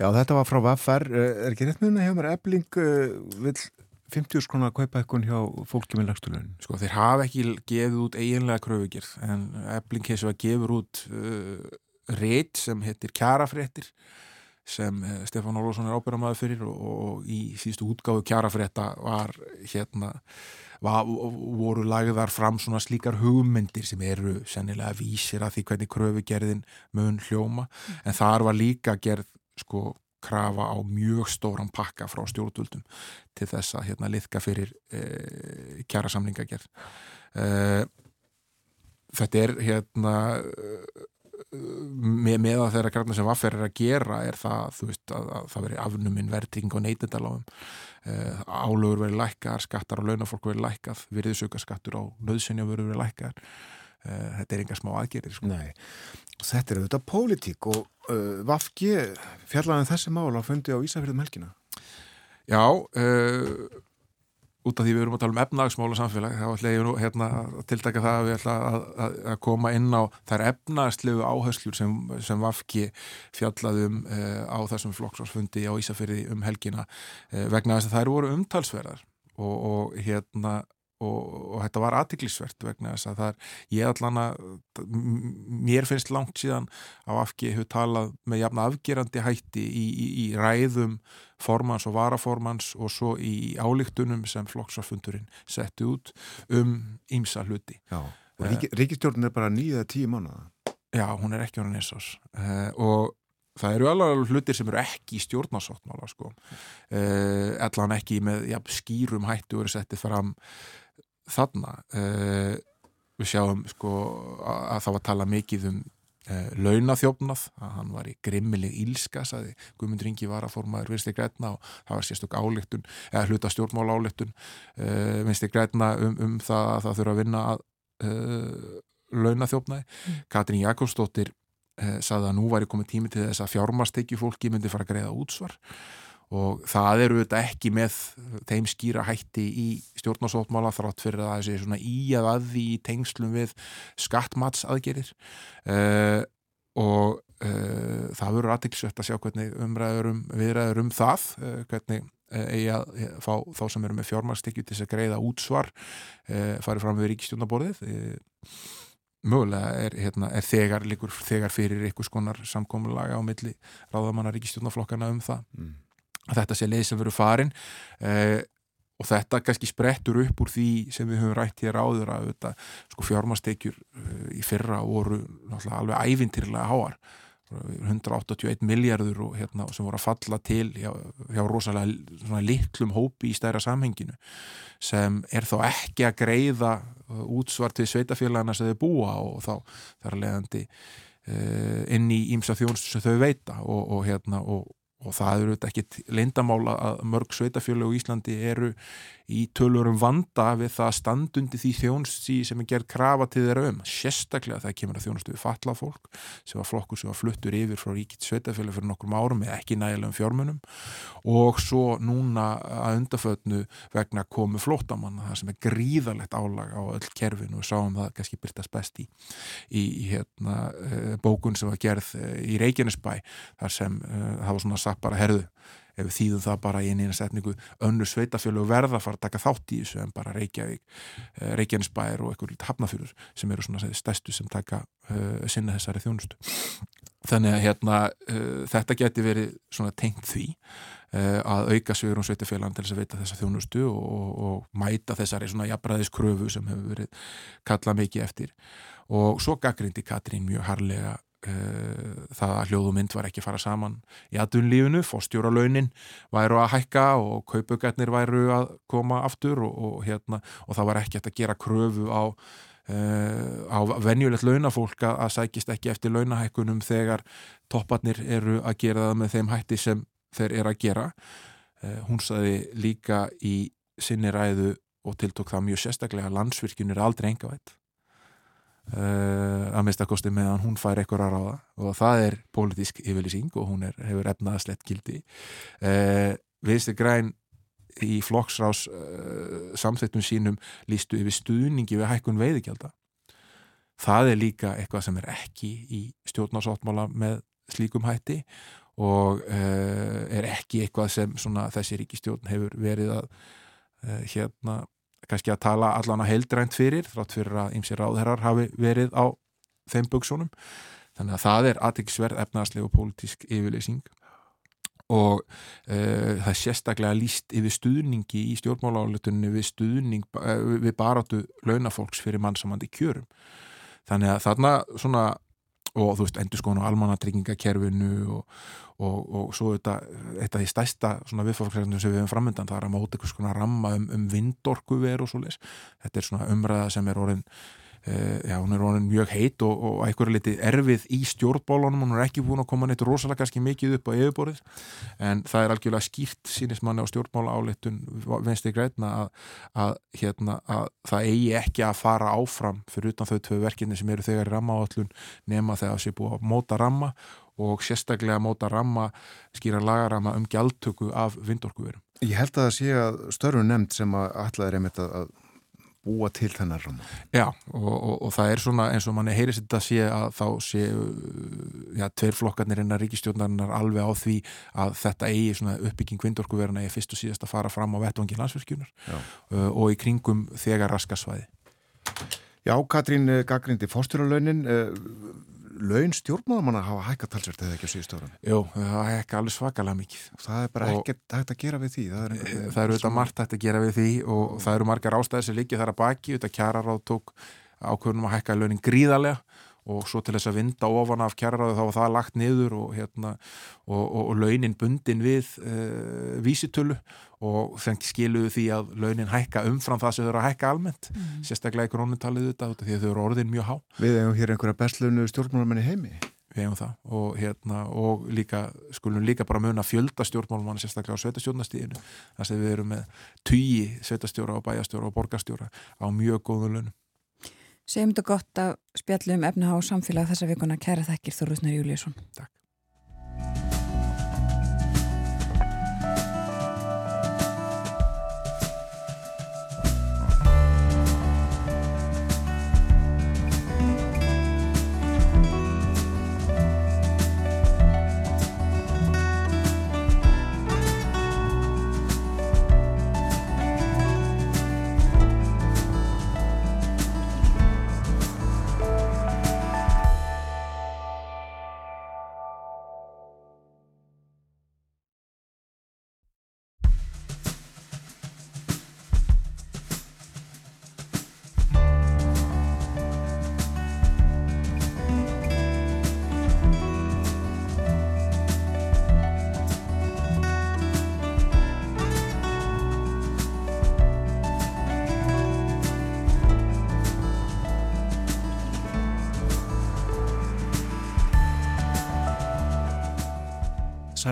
Já, þetta var frá Vaffar, eh, er ekki rétt með hérna hjá mér Ebling uh, vil 50 skrona að kaupa eitthvað hjá fólki með lagstulun? Sko, þeir hafa ekki gefið út eiginlega kröfugir, en Ebling hefur að gefur út uh, reit sem heitir kjarafréttir sem Stefán Ólásson er ábyrgamæður fyrir og, og í síðustu útgáfu kjarafrétta var hérna voru lagðar fram svona slíkar hugmyndir sem eru sennilega vísir að því hvernig kröfugerðin mun hljóma. En þar var líka gerð sko krafa á mjög stóran pakka frá stjórnvöldum til þess að hérna liðka fyrir e, kjara samlingagerð e, þetta er hérna með, með að þeirra græna sem Vaffer er að gera er það veist, að, að það veri afnuminn verting og neytendaláðum uh, álögur verið lækkar, skattar og launafólk verið lækkað, virðisauka skattur á nöðsynja verið verið lækkar uh, þetta er enga smá aðgerir sko. Þetta er auðvitað pólitík og uh, Vafgi fjallaði um þessi mál á fundi á Ísafjörðum helgina. Já út af því við erum að tala um efnagsmála samfélag þá ætla ég nú hérna að tiltaka það að við ætla að, að, að koma inn á þær efnagslegu áherslur sem, sem Vafki fjallaðum uh, á þessum flokksvarsfundi á Ísafyrði um helgina uh, vegna þess að þær voru umtalsverðar og, og hérna og, og þetta var aðtiklisvert vegna þess að það er, ég allan að mér finnst langt síðan á Afgi hefur talað með jafna afgerandi hætti í, í, í ræðum formans og varaformans og svo í álíktunum sem flokksarfundurinn setti út um ýmsa hluti. Já, og rík, ríkistjórn er bara nýða tíu mánuða Já, hún er ekki árið nesás uh, og það eru alveg hlutir sem eru ekki í stjórnarsáttmála sko. uh, allan ekki með ja, skýrum hættu eru settið fram þarna uh, við sjáum sko að það var að tala mikið um uh, launaþjófnað, að hann var í grimmileg ílska, saði Guðmundur Ingi var að formaður vinstri grætna og það var sérstök áleiktun, eða hluta stjórnmál áleiktun uh, vinstri grætna um, um það að það þurfa að vinna að launaþjófnaði. Mm. Katrín Jakobsdóttir saði að nú væri komið tími til þess að fjármastekju fólki myndi fara að greiða útsvar og það eru þetta ekki með þeim skýra hætti í stjórnarsóttmála þrátt fyrir að það sé svona í að aði í tengslum við skattmatsaðgerir uh, og uh, það verður aðtilsvett að sjá hvernig umræður um, viðræður um það uh, hvernig eigi að fá þá sem eru með fjármarstekju til þess að greiða útsvar farið fram við ríkistjónaborðið mögulega er, hérna, er þegar, líkur, þegar fyrir einhvers konar samkómulaga á milli ráðamanna ríkistjónaflokkana um það. Mm að þetta sé leið sem verður farin eh, og þetta kannski sprettur upp úr því sem við höfum rætt hér áður að þetta, sko fjármastekjur eh, í fyrra voru alveg ævintýrlega háar 181 miljardur og, hérna, sem voru að falla til hjá, hjá rosalega litlum hópi í stæra samhenginu sem er þá ekki að greiða uh, útsvart við sveitafélagana sem þau búa og þá þar leðandi uh, inn í ímsa þjónst sem þau veita og, og, hérna, og og það eru þetta ekkit leindamála að mörg sveitafjölu og Íslandi eru í tölurum vanda við það standundi því þjónsti sem er gerð krafa til þeirra um, sérstaklega það kemur að þjónustu við fatla fólk sem var flokkur sem var fluttur yfir frá ríkitt sveitafjölu fyrir nokkrum árum með ekki nægilegum fjármunum. Og svo núna að undafötnu vegna komu flótamanna það sem er gríðalegt álag á öll kerfin og sáum það kannski byrtast best í, í hérna, eh, bókun sem var gerð eh, í Reykjanesbæ þar sem uh, það var svona sagt bara herðu ef við þýðum það bara í einu setningu önnu sveitafjölu verða að fara að taka þátt í þessu en bara Reykjavík, eh, Reykjanesbær og eitthvað lítið hafnafjörur sem eru svona stæstu sem taka uh, sinna þessari þjónustu. Þannig að hérna uh, þetta geti verið svona tengt því uh, að auka svegur um sveitafjölan til þess að veita þessa þjónustu og, og, og mæta þessari svona jafnbræðiskröfu sem hefur verið kallað mikið eftir og svo gaggrindi Katrín mjög harlega Eh, það að hljóð og mynd var ekki fara saman í aðunlífunu, fórstjóralaunin væru að hækka og kaupugatnir væru að koma aftur og, og, hérna, og það var ekki að gera kröfu á, uh, á venjulegt launafólk að sækist ekki eftir launahækkunum þegar topparnir eru að gera það með þeim hætti sem þeir eru að gera. Uh, hún saði líka í sinni ræðu og tiltók það mjög sérstaklega að landsvirkjun er aldrei engavætt Uh, að minnstakosti meðan hún fær eitthvað að ráða. Og það er pólitísk yfirlýsing og hún er, hefur efnaðaslegt gildi. Uh, viðstu græn í flokksrás uh, samþettum sínum lístu yfir stuðningi við hækkun veiðigjálta það er líka eitthvað sem er ekki í stjórnarsáttmála með slíkum hætti og er ekki eitthvað sem þessi ríkistjórn hefur verið að hérna kannski að tala allan að heildrænt fyrir þrátt fyrir að ymsi ráðherrar hafi verið á þeim buksunum þannig að það er aðeinsverð efnaðsleg og pólitísk yfirleysing og uh, það er sérstaklega líst yfir stuðningi í stjórnmálálutunni við stuðning uh, við baráttu launafólks fyrir mannsamandi kjörum. Þannig að þarna svona og þú veist, endur skoðan á almannatryggingakerfinu og, og, og svo þetta, þetta er stæsta svona viðfólksregnum sem við hefum framöndan, það er að móta eitthvað svona ramma um, um vindorku veru og svo leis þetta er svona umræða sem er orðin já, hún er ronin mjög heit og, og eitthvað litið erfið í stjórnbólunum hún er ekki búin að koma neitt rosalega kannski mikið upp á yfirborðið en það er algjörlega skýrt sínismanni á stjórnbóla áleitun vensti greitna að, að, hérna, að það eigi ekki að fara áfram fyrir utan þau tvö verkinni sem eru þegar rammaáallun nema þegar það sé búið að móta ramma og sérstaklega móta ramma skýra lagaramma um gjaldtöku af vindorkuverum. Ég held að það sé að störfun nefnd sem að allar er einmitt að búa til þennar ramma. Já og, og, og það er svona eins og manni heyrist þetta sé að þá sé ja, tveir flokkarnir innan ríkistjórnarinnar alveg á því að þetta eigi svona uppbygging vindorkuveruna eigi fyrst og síðast að fara fram á vettvangi landsverkjunar uh, og í kringum þegar raskasvæði. Já, Katrín Gagrindi, fórstjóralaunin uh, laun stjórnmáðamanna hafa hækka talsvert eða ekki á síðust ára Jú, það hækka alveg svakalega mikið. Það er bara ekkert hægt að gera við því Það, er e, það eru auðvitað margt hægt að gera við því og og það eru margar ástæðir sem líkja þar að baki. Auðvitað kjarar á tók ákveðunum að hækka launin gríðarlega og svo til þess að vinda ofan af kjærraðu þá var það lagt niður og, hérna, og, og, launin bundin við uh, vísitölu og þengt skiluðu því að launin hækka umfram það sem þau eru að hækka almennt mm. sérstaklega í krónutalið þetta því að þau eru orðin mjög há Við hefum hér einhverja bestlunu stjórnmálamenni heimi Við hefum það og, hérna, og líka, skulum líka bara muna fjölda stjórnmálmann sérstaklega á sveitastjórnastíðinu þar sem við erum með tugi sveitastjóra og bæjastjóra og borgastjóra á mjög góðu launum Segjum þetta gott að spjallum efna á samfélag þessa vikuna. Kæra þekkir Þorðusnar Júliusson.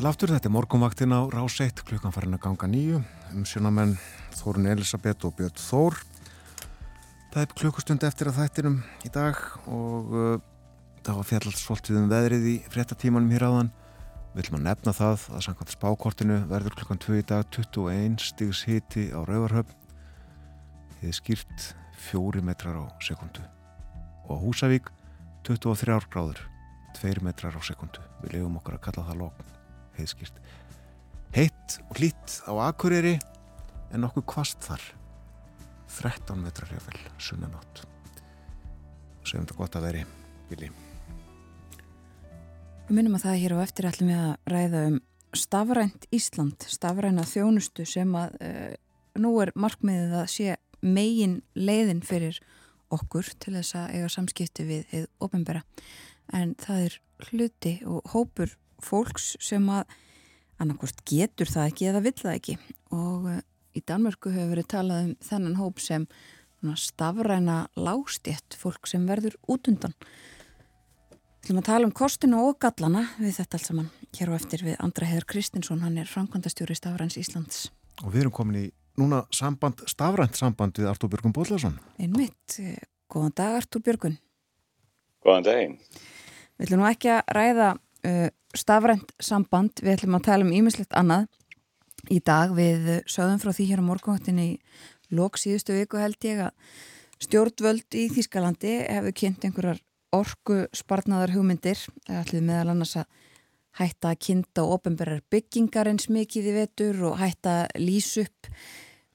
Sæl aftur, þetta er morgunvaktin á rás 1 klukkan farin að ganga nýju um sjónamenn Þórun Elisabeth og Björn Þór. Það er klukkustund eftir að þættinum í dag og uh, það var fjallast svolítið um veðrið í fréttatímanum hér áðan. Viljum að nefna það að samkvæmt spákortinu verður klukkan 2 í dag 21 stigs hiti á Rauvarhöfn Þið er skýrt 4 metrar á sekundu og á Húsavík 23 gráður 2 metrar á sekundu Við lefum okkur að kalla það lókn heiðskýrt. Heitt og hlýtt á Akureyri en nokkuð kvast þar. 13 metrar hjá sunnanátt. Segjum þetta gott að veri, Vili. Við minnum að það hér á eftir ætlum við að ræða um stafrænt Ísland, stafræna þjónustu sem að uh, nú er markmiðið að sé megin leiðin fyrir okkur til þess að eiga samskipti við eða ofinbera. En það er hluti og hópur fólks sem að annarkort getur það ekki eða vill það ekki. Og uh, í Danmörku hefur verið talað um þennan hóp sem stafræna lástjett fólk sem verður útundan Þú ætlum að tala um kostinu og gallana við þetta alls saman hér á eftir við Andra Heður Kristinsson, hann er framkvæmdastjóri Stafræns Íslands. Og við erum komin í núna samband, stafrænt samband við Artúr Björgun Bóllarsson Einmitt, eh, góðan dag Artúr Björgun Góðan daginn. Við ætlum nú ekki að ræða uh, stafrænt samband, við ætlum að tala um ímislegt annað í dag. Við sögðum frá því hér á morgunháttinni í lok síðustu viku held ég að stjórnvöld í Þískalandi hefur kynnt einhverjar orgu sparnaðar hugmyndir, ætlum meðal annars að hætta að kynnta og ofinberðar byggingar eins mikið í vetur og hætta að lýsa upp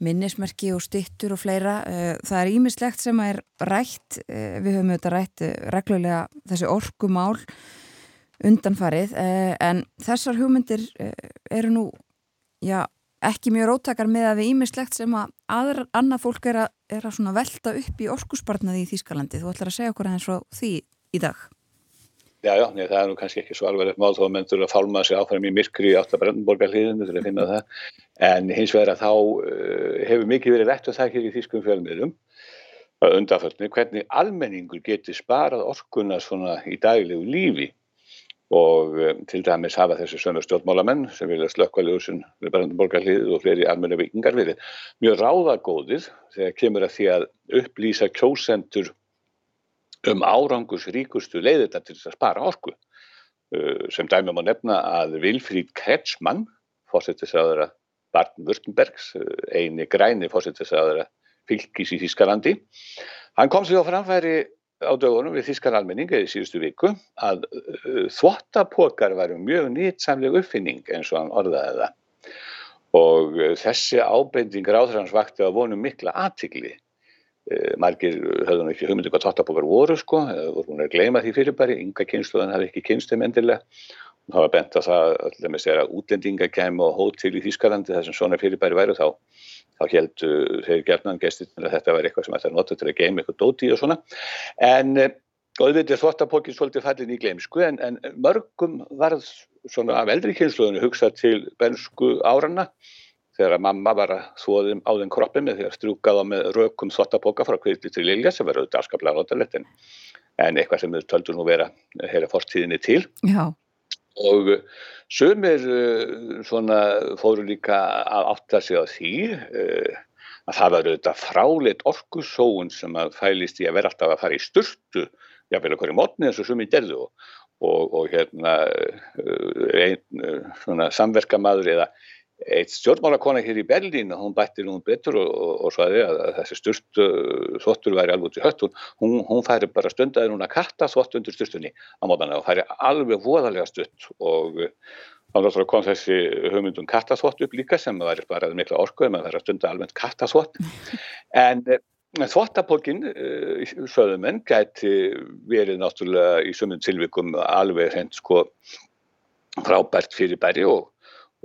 minnismerki og stittur og fleira. Eh, það er ímislegt sem er rætt, eh, við höfum auðvitað rætt reglulega þessi orgumál undanfarið eh, en þessar hugmyndir eh, eru nú já, ekki mjög róttakar með að við ímislegt sem að aðra, annað fólk er að, er að velta upp í orkusbarnaði í Þýskalandi. Þú ætlar að segja okkur aðeins frá því í dag. Já, já, nei, það er nú kannski ekki svo alveg mál þó að menn þurfa að fálma sig áfram í myrkri í áttabrennborgarliðinu til að finna það en hins vegar að þá uh, hefur mikið verið rætt og það ekki í Þýskum fjölmiðlum undanföldni hvernig almenningur geti sparað orkuna svona í daglegu lífi og um, til dæmis hafa þessi sömu stjórnmálamenn sem vilja slökka ljósun við Brandenborgarlið og fleiri almenna vikingar við mjög ráðagóðir þegar kemur að því að upplýsa kjósendur um árangus ríkustu leiðita til þess að spara orku. Uh, sem dæmum að nefna að Vilfríd Kretschmann fórsettisáðara Barton-Württembergs uh, eini græni fórsettisáðara fylgis í Þískalandi hann kom sér á framfæri á dögunum við Þískar almenning eða í síðustu viku að uh, þvottapokar varu mjög nýtsamleg uppfinning eins og hann orðaði það. Og uh, þessi ábending ráðhverjans vakti að vonum mikla aðtikli uh, margir höfðum ekki hugmyndu um hvað þvottapokar voru sko voru hún að gleyma því fyrirbæri. Ynga kynsluðan hafi ekki kynst þeim endilega. Og það var bent að það að útlendinga kem og hótel í Þískalandi þar sem svona fyrirbæri væru þá þá heldur þeir gerðnan gestir að þetta væri eitthvað sem ætti að nota til að geima eitthvað dóti og svona. En eh, auðvitað þvóttapókin svolítið fallin í gleimsku en, en mörgum varð svona af eldri kynsluðinu hugsað til bensku árana þegar að mamma var að þóðum á þenn kroppin með því að strúkaða með rökum þvóttapóka frá kvildi til Lilja sem var auðvitað afskaplega notalett en, en eitthvað sem við töldum nú vera að fortíðinni til. Já, og sumir uh, svona fóru líka að átta sig á því uh, að það var auðvitað fráleitt orkusóun sem að fælist í að vera alltaf að fara í sturtu jáfnvel okkur í mótni eins og sumir gerðu. Og, og, hérna uh, einn uh, svona samverkamaður eða eitt stjórnmálakona hér í Berlín hún bætti nú betur og, og, og svaði að, þessi sturt uh, þvottur væri alveg út í hött. Hún, hún færi bara stundaði núna katta þvott undir sturtunni á mótana og færi alveg voðalega stutt. Og þá náttúrulega kom þessi hugmyndum kattaþvott upp líka sem var bara mikla orku en maður færi að stunda almennt kattaþvott en uh, þvottapókin uh, söðumenn gæti verið náttúrulega í sumum tilvikum alveg hreint sko frábært fyrir bæri og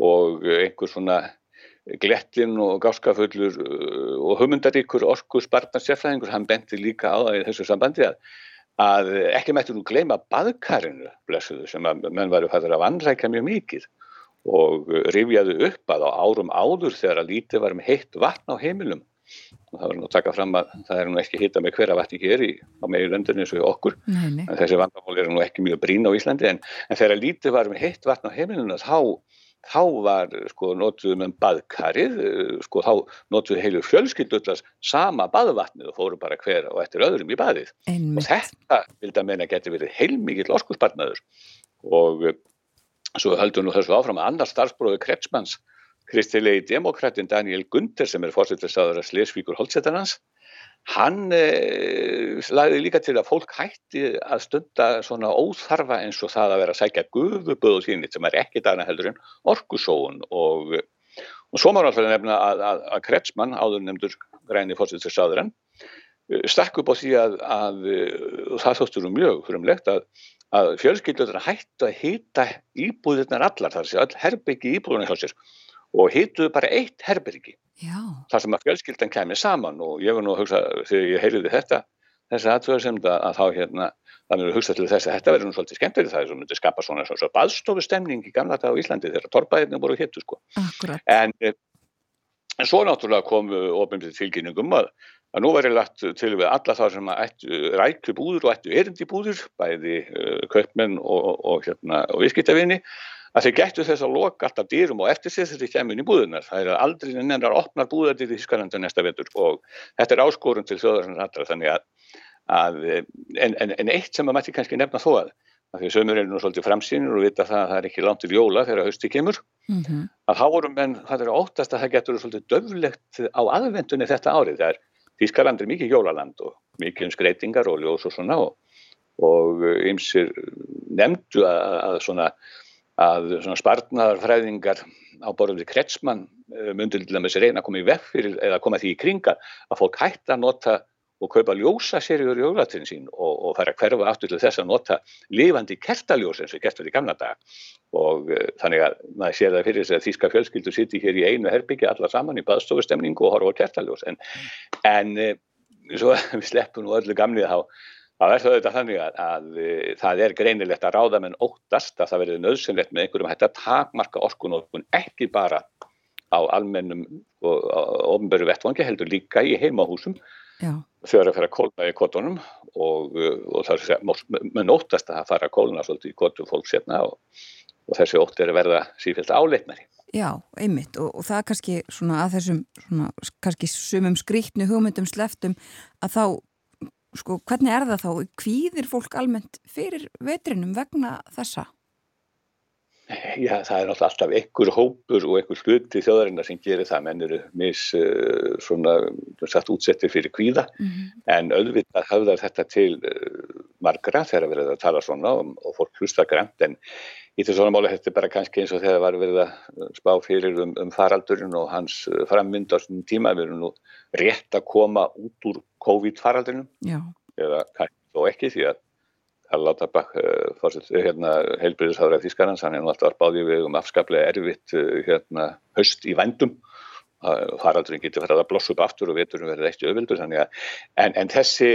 og einhver svona glettin og gáskafullur uh, og hugmyndaríkur orku spartnarsjafræðingur, hann benti líka á það í þessu sambandi að, að ekki mættu nú gleyma baðkarinu blessuðu sem að menn varu fæður að vannrækja mjög mikið og rifjaðu upp að á árum áður þegar að lítið var um heitt vatn á heimilum og það var nú að taka fram að það er nú ekki hitta með hverja vatni hér í, á meiri löndunni eins og í okkur nei, nei. en þessi vandamál eru nú ekki mjög brín á Íslandi en, en þegar lítið var um heitt vatn á heimilinu þá þá var sko notuðum um baðkarið, sko þá notuðu heilu fjölskyldullast sama baðvatnið og fóru bara hver og eftir öðrum í baðið. Einmitt. Og þetta vildi að meina geti verið heilmikill orkuspartnaður og svo höldum nú þessu áfram að annar starfsbróði Kretsmanns, kristilegi demokratin Daniel Gunther sem er fórsettisáður að Slesvíkur Holtsettarans, hann eh, lagði líka til að fólk hætti að stunda svona óþarfa eins og það að vera að sækja gufuböðu sínit sem er ekki dana heldur en orkusóun. Og, og svo maður alltaf nefna að, að, að Kretsmann, áður nefndur græni fórsettisáðurann, stakk upp á því að, að það þóttur um mjög frumlegt að, að fjölskyldur hættu að hýta íbúðirnar allar, þar sé all herbyggi íbúðunar hjá sér og hýtuðu bara eitt herbyggi Já, þar sem að fjölskyldan kemur saman. Og ég var nú að hugsa þegar ég heyriði þetta þessi aðtöðasemd að þá hérna þannig að hugsa til þess að þetta verður nú svolítið skemmtileg það er svo myndi skapa svona svona baðstofustemning í gamla dag á Íslandi þegar torpaðirni voru héttu sko. Akkurat. en, eh, en svo náttúrulega kom ofinbyrðið tilkynningum að, að nú verður lagt til við alla þá sem að ættu rækju búður og ættu erindi búður bæði uh, kaupmenn og, og, hérna, og viðskiptavinni að þeir gættu þess að loka alltaf dýrum og eftir þegar þeir kemur inn í búðunar. Það er aldrei nennar opnar búðardir í Þískalanda næsta vetur og þetta er áskorun til þjóðarinn allra þannig að, að en, en, en eitt sem að mætti kannski nefna þó að, að því sömur er nú svolítið framsýnir og vita það að það er ekki langt til jóla þegar hausti kemur, Mm að þá vorum menn, það er óttast að það getur svolítið döflegt á aðvendunni þetta árið. Það er Þískaland er mikið jólaland og mikið um skreitingar og ljós og svona og, og ymsir nefndu að, að svona að svona spartnaðarfræðingar á borðum við kretsmann myndu til dæmis reyna að koma í veg fyrir eða koma því í kringa að fólk hætta að nota og kaupa ljósa serjur í jólatrinn sín og, og fara að hverfa aftur til þess að nota lifandi kertaljós eins og gert verið í gamla dag og uh, þannig að maður sér það fyrir þess að þýska fjölskyldur sitti hér í einu herbyggja alla saman í baðstofustemningu og horfa á kertaljós. En, en uh, svo við sleppum nú öllu gamlið þá Það er þetta þannig að, að, að það er greinilegt að ráða menn óttast að það verður nöðsynlegt með einhverjum hægt að takmarka orkunótkun ekki bara á almennum og ofnböru vettvangi heldur líka í heimahúsum þegar að fara að kólna í kotunum og, og það er menn óttast að fara að kólna svolítið í kotu fólk setna og, og þessi ótt er að verða sífilt áleitnari. já, einmitt og, og það er kannski svona að þessum svona, kannski sumum skrítnu hugmyndum sleftum að þá sko, hvernig er það þá? Kvíðir fólk almennt fyrir vetrinum vegna þessa? Já, það er náttúrulega alltaf einhver hópur og einhver hluti þjóðarinnar sem gerir það, menn eru mis uh, svona, satt útsettir fyrir kvíða, Mm -hmm. en auðvitað höfðar þetta til uh, margra þegar verið að tala svona og, og fólk hlusta grænt, en í þessu svona máli þetta er bara kannski eins og þegar var verið að spá fyrir um, um faraldurinn og hans frammynd á svona tíma, við erum nú rétt að koma út úr COVID-faraldurinnum, Já, eða kannski þó ekki því að að láta bakk uh, hérna, heilbyrðisháður af Þískarans, hann er nú alltaf báðið við um afskaplega erfitt uh, hérna, höst í vændum faraldurinn getur farið að blossa upp aftur og veturinn verið eitt að en, en þessi,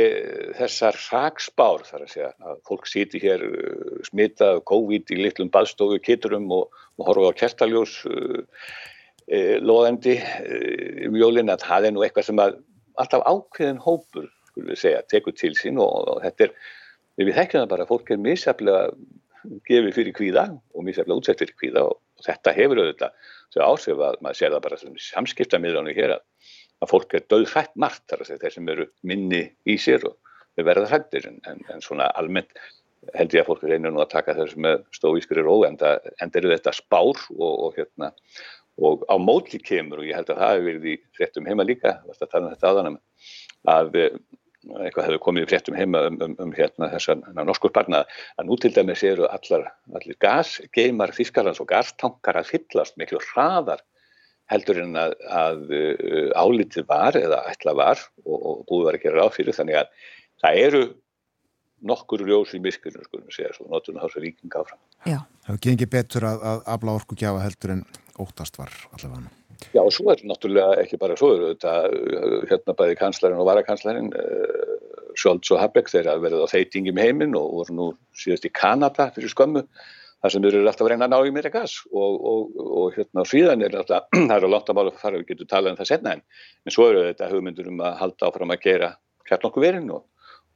þessar hraksbár þar að segja að fólk sýti hér uh, smitað COVID í litlum baðstofu kiturum og, og horfa á kertaljós uh, uh, loðendi uh, um jólinn að það er nú eitthvað sem að alltaf ákveðin hópur skulum við segja, tekur til sín og, og þetta er, við þekkjum það bara fólk er misjaflega gefið fyrir kvíða og misjaflega útsett fyrir kvíða og, og þetta hefur auðvitað þau áhrif að maður sér það bara sem samskiptamiðlánu hér að, að fólk er döðfætt margt þar að segja þeir sem eru minni í sér og þau verða hrættir en, en, en svona almennt held ég að fólk reynir nú að taka þessu með stóískri ró en það eru þetta spár og, og hérna og á mótli kemur og ég held að það hefur verið í fréttum heima líka, er um að eitthvað hefur komið í fréttum heima um, um, um hérna þessar norskur barna að nú til dæmis eru allar, allir gasgeimar Þískarlands og gastankar að fyllast miklu hraðar heldur en að, að uh, álitið var eða ætla var og, og búið var að gera ráð fyrir þannig að það eru nokkur ljós í miskunum skulum við segja svo notur þá svo ríking áfram. Já. Það gengir betur að, að afla orku gjafa heldur en óttast var allavega. Já svo er náttúrulega ekki bara svo þetta hérna bæði kanslarinn og varakanslarinn uh, Scholz og Habeck þeir að verða á þeitingum heiminn og voru nú síðast í Kanada fyrir skömmu þar sem eru alltaf að reyna að ná í meira gas. Og, og, og hérna síðan er alltaf, það eru langt að mála að fara, við getum talað um það setna en, en svo eru þetta hugmyndur um að halda áfram að gera kjarnokku verinn og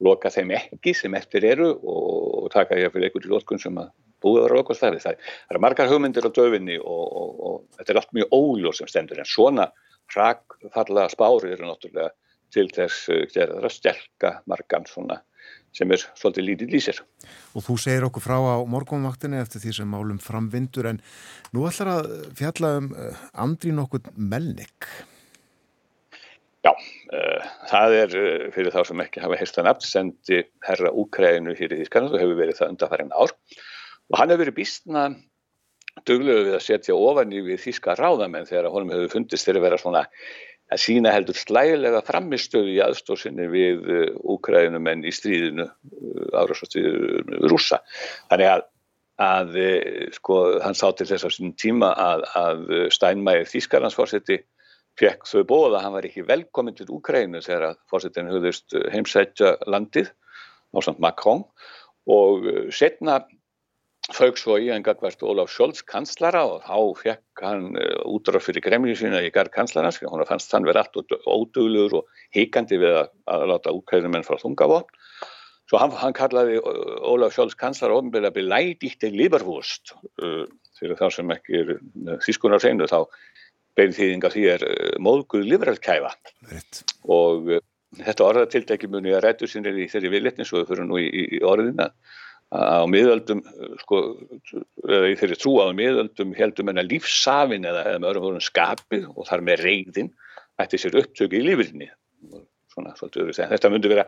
loka þeim ekki sem eftir eru og, og taka ég fyrir einhverju lótkun sem að búið að vera okkur stærði. Það, það er margar hugmyndir á döfinni og, og, og þetta er allt mjög óljóð sem stendur en svona hrakfalla spári eru náttúrulega til þess að stjálka margan svona sem er svolítið lítið lýsir. Og þú segir okkur frá á morgunvaktinni eftir því sem málum framvindur en nú ætlar að fjalla um uh, Andrín okkur Melnik. Já, uh, það er uh, fyrir þá sem ekki hafa heistan aft sendi herra Úkræðinu hér í Ískanland og hefur verið það undanfærin ár og hann hefur verið býstna dögluðu við að setja ofan í við þíska ráðamenn þegar honum hefur fundist þeirra vera svona að sína heldur slægilega framistöðu í aðstóðsynni við úkræðinumenn í stríðinu árásastíðu rúsa. Þannig að, að sko, hann sá til þess á sín tíma að, að Steinmeier Þískarlandsfórseti fekk þau bóða að hann var ekki velkominn til Úkræðinu þegar að fórsetin höfðust heimsætja landið samt Macron og setna fauk svo í en gagvart Ólaf Scholz kanslara og þá fekk hann útráð fyrir gremju sína í garð kanslarans hún fannst hann verið allt ódugluður og heikandi við að, að láta útkæðumenn frá þungavopn. Svo hann, hann kallaði Ólaf Scholz kanslara ofnbyrða belædíkti livervúst uh, fyrir þá sem ekki er þýskunar segnu þá bein þýðinga því er móðguð liveralkæfa og þetta orðatiltæki muni að rættu sinni í þeirri viðletni svo við fyrir nú í, í orðina á miðöldum sko, eða í þeirri trú á miðöldum heldum en að lífsafin eða, eða með öðrum vorum skapið og þar með reyðin ætti sér upptöku í lífrinni svona svolítið öðru þetta myndi vera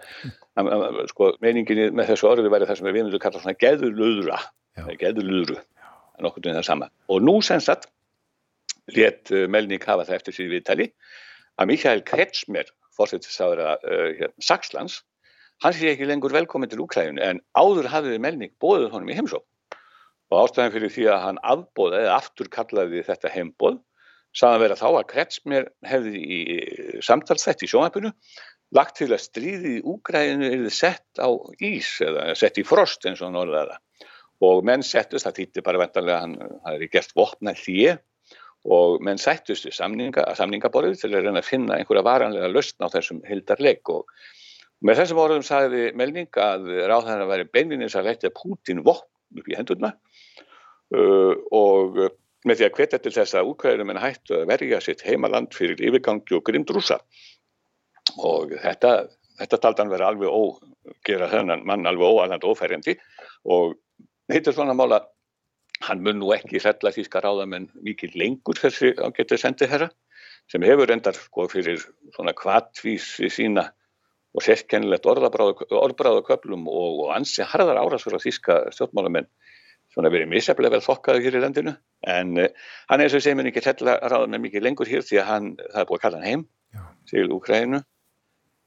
sko, meininginni með þessu orði væri það sem við myndum kalla svona geðurlöðra geðurlöðru nokkur til það sama. Og nú sem sagt létt Melník hafa það eftir síðan viðtali að Mikael Kretsmer fórsettisáður að uh, hérna, Saxlands hann sé ekki lengur velkominn til Úkræðinu en áður hafiði Melník bóðið honum í heimsók og ástæðan fyrir því að hann afbóða eða aftur kallaði þetta heimbóð saman vera þá að Kretsmer hefði í samtalsþætt í sjónapinu lagt til að stríði í Úkræðinu er þið sett á ís eða sett í frost eins og það. Og menn settust, það týtti bara vendanlega hann hafi gert vopna hlýje og menn sættust við samninga, samningaborðið til að reyna að finna einhverja varanlega lausn á þessum hildarleik og Með þessum orðum sagði Melning að ráðhæðan að veri beinvinins að leggja Pútin vopn upp í hendurna uh, og með því að hvetja til þess að úkvæðurum en hættu að verja sitt heimaland fyrir yfirgangi og grimdrúsa og þetta, þetta taldi hann verið alveg ó, gera þennan mann alveg óaland ófærjandi og heitir svona mála hann mun nú ekki hella þýska ráðamenn mikið lengur þessi á getið sendið herra sem hefur endar sko fyrir svona kvartvísi sína og sérkennilegt orðbráðu köplum og, og ansi harðar árasur á þýska stjórnmálamenn svona verið misjaflega vel þokkaðu hér í landinu en uh, hann er að segja mér ekki hella ráða með mikið lengur hér því að hann, það er búið að kalla hann heim Já. til Úkrænu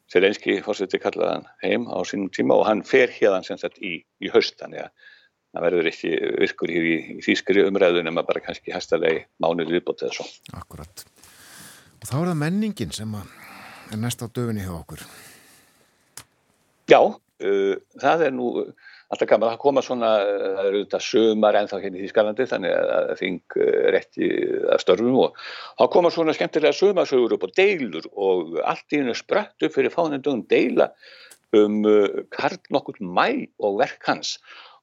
Selenski fórseti kallaði hann heim á sínum tíma og hann fer hérðan sem sagt í, í höst þannig að það verður ekki virkur hér í, í þýskri umræðunum að bara kannski hæstalegi mánuð viðbótið eða svo Akkurat Og þá er það menningin sem er næst á döfinni hjá okkur. Já, uh, það er nú alltaf gaman að koma svona, það eru þetta sömar ennþá hérna í Þískalandi þannig að þing rétti að störfum og þá koma svona skemmtilega sömarsögur upp og deilur og allt í hennu sprött upp fyrir fánendugum deila um Karl nokkur mæ og verk hans.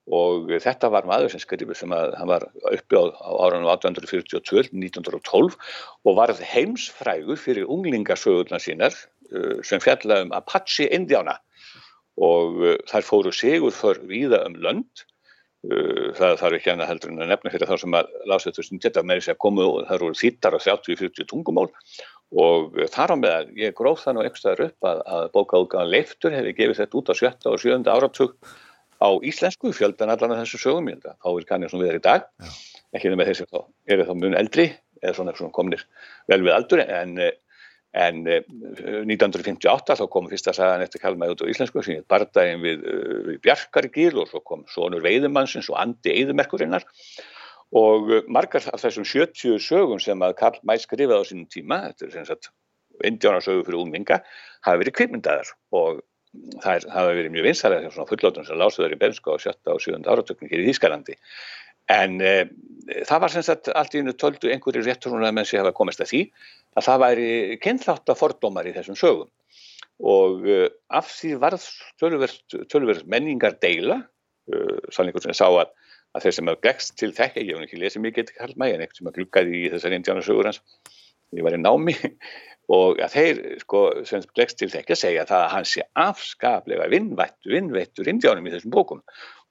Og þetta var maður sem skrifur sem að hann var uppi á, á árunum 1842, 1912 og var heimsfrægur fyrir unglingasögurna sínar sem fjallaði um Apache Indiána og uh, þær fóru sigur för víða um lönd uh, það þarf ekki annað heldur en að nefna fyrir þá sem að lása þetta þetta með þess að komu og það eru þýttar á 30-40 tungumál og uh, þar á með að ég gróð það nú ekstaður upp að, að bókaútgáðan Leiftur hefði gefið þetta út á 7. og 7. áratug á íslensku fjöldan allan af þessu sögum ég held að þá er kannið sem við erum í dag Já. ekki með þessi þá eru þá mun eldri eða svona, svona komnir vel við aldur en En 1958 eh, þá kom fyrsta sagan eftir Kalmæði út á íslensku sem heit Bardaginn við, eh, við Bjarkargil og svo kom Sónur Veiðumannsins og Andi Eðumerkurinnar og eh, margar af þessum 70 sögum sem að Karl Mæ skrifaði á sínum tíma, þetta er sem sagt indjánarsögu fyrir úlminga, hafa verið kvipmyndaðar og það hafa verið mjög vinsalega þegar svona fullóttum sem lásuður í Benska á 7. og 7. áratökning hér í Þýskalandi. En e, það var sem sagt allt í unnu töldu einhverju rétturúna menn sem hafa komist að því að það væri kynþáttafordómar í þessum sögum. Og uh, af því varð tölverð menningar deila uh, sannleikur sem sá að, að þeir sem hafa glegst til þekka, ég hef ekki lesið mikið til Karl Mæ en eitthvað sem hafa glukkaði í þessar indjánarsögur hans ég var í námi og að þeir sko sem glegst til þekka segja það að hann sé afskaplega vinnvættur vinnvættur indjánum í þessum bókum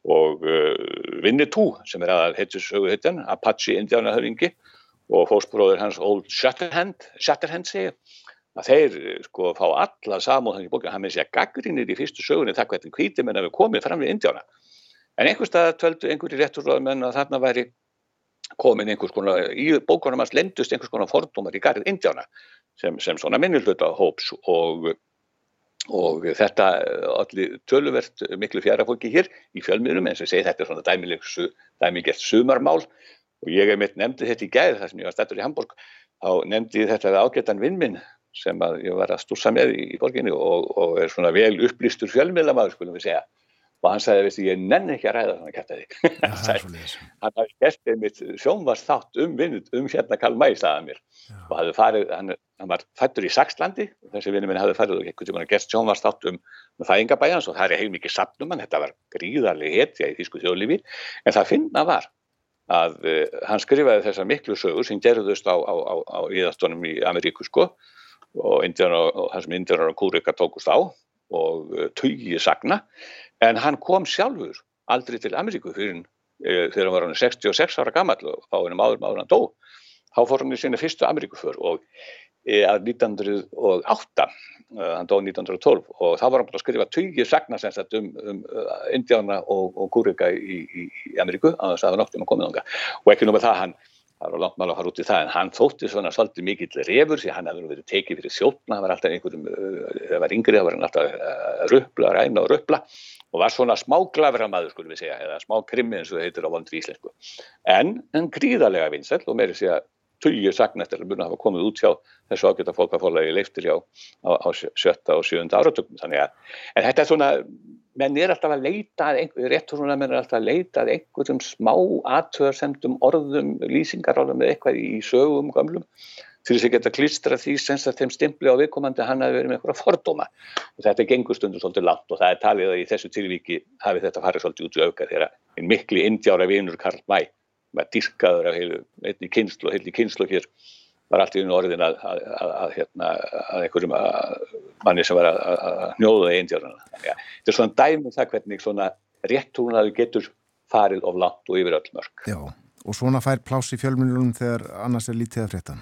og uh, Winnetou sem er aðal heitur sögu heitan Apache indjánahöringi og fósbróður hans Old Shatterhand, Shatterhand segja að þeir sko fá alla samúðan í bókinu, hann með sér gaggrínir í fyrstu sögunni það hvernig hvíti menn að við komið fram við Indjána en einhver stað töldu einhverju rétturróðamenn að þarna væri komin einhvers konar, í bókunum hans lendust einhvers konar fordómar í garið Indjána sem, sem svona minnilhluta hóps. Og, og þetta allir töluvert miklu fjara fólki hér í fjölmiðnum eins og segi þetta er svona dæmilegt sumarmál. Og ég hef mitt nefndi þetta í gæð þar sem ég var stættur í Hamburg þá nefndi ég þetta ágættan vinnminn sem ég var að stúsa með í, í borginni og, og er svona vel upplýstur fjölmiðlamaður skulum við segja og hann sagði, veistu, ég nenn ekki að ræða þannig að kæfta þig hann hafði gert einmitt sjónvars þátt um vinnut um hérna Karl Mæ, sagði mér. Já. og hafði farið, hann, hann var fættur í Saxlandi og þessi vinnu minn hafði farið og ekkert um hann að gert sjónvars þátt um fæðingabæjans og það er heim mikið sapnum hann, þetta var gríðarlega hetja í þýsku þjóðlífi. En það finna var að uh, hann skrifaði þessar miklu sögur sem gerðust á, á, á, á íðastónum í Ameríku sko og það sem Indianar og Kúrika tókust á og uh, tugi sagna en hann kom sjálfur aldrei til Ameríku fyrir uh, þegar hann var hann 66 ára gammal og þá hennum áður maður hann dó. Þá fór hann í sinna fyrstu Ameríkuför og að 1908 hann dó 1912 og þá var hann búin að skrifa 20 sagna sem sagt um, um Indiána og, og Kúrika í, í, í Ameríku á að það var nokkur um að koma þánga og ekki nú með það hann það var langt mála að fara út í það en hann þótti svona svolítið mikill refur því hann hefði verið tekið fyrir þjóttna hann var alltaf einhverjum, það var yngri það var hann alltaf að röpla, ræna og röpla og var svona smá glafra maður skulum við segja, eða smá krimmi eins og það heitir á vondri íslensku. En, en gríðarlega vinsell og meiri segja tugju sagnættir að muna hafa komið út hjá þessu ágæta fólkafólagi leiftir hjá á, á sjötta og sjönda áratökum þannig að, en þetta er svona menn er alltaf að leita réttur svona menn er alltaf að leita að einhverjum smá aðtöðarsemdum orðum lýsingarálum eða eitthvað í sögum gamlum til þess að geta klistra því sem þeim stimpli á viðkomandi hann hafi verið með eitthvað fordóma og þetta gengur stundum svolítið langt og það er talið að í þessu tilvíki hafi þetta farið svolítið út í auka þegar einn mikli indjára vinur Karl Mæ var dyrkaður af heilu, einni kynslu, heilu kynslu hér var allt í einu orðin að, að, að, að hérna, einhverjum manni sem var að hnjóða í Indjárna. Ja, þetta er svona dæmi um það hvernig svona réttúnaðu getur farið of langt og yfir öll mörg. Já, og svona fær pláss í fjölmunum þegar annars er lítið að frétta.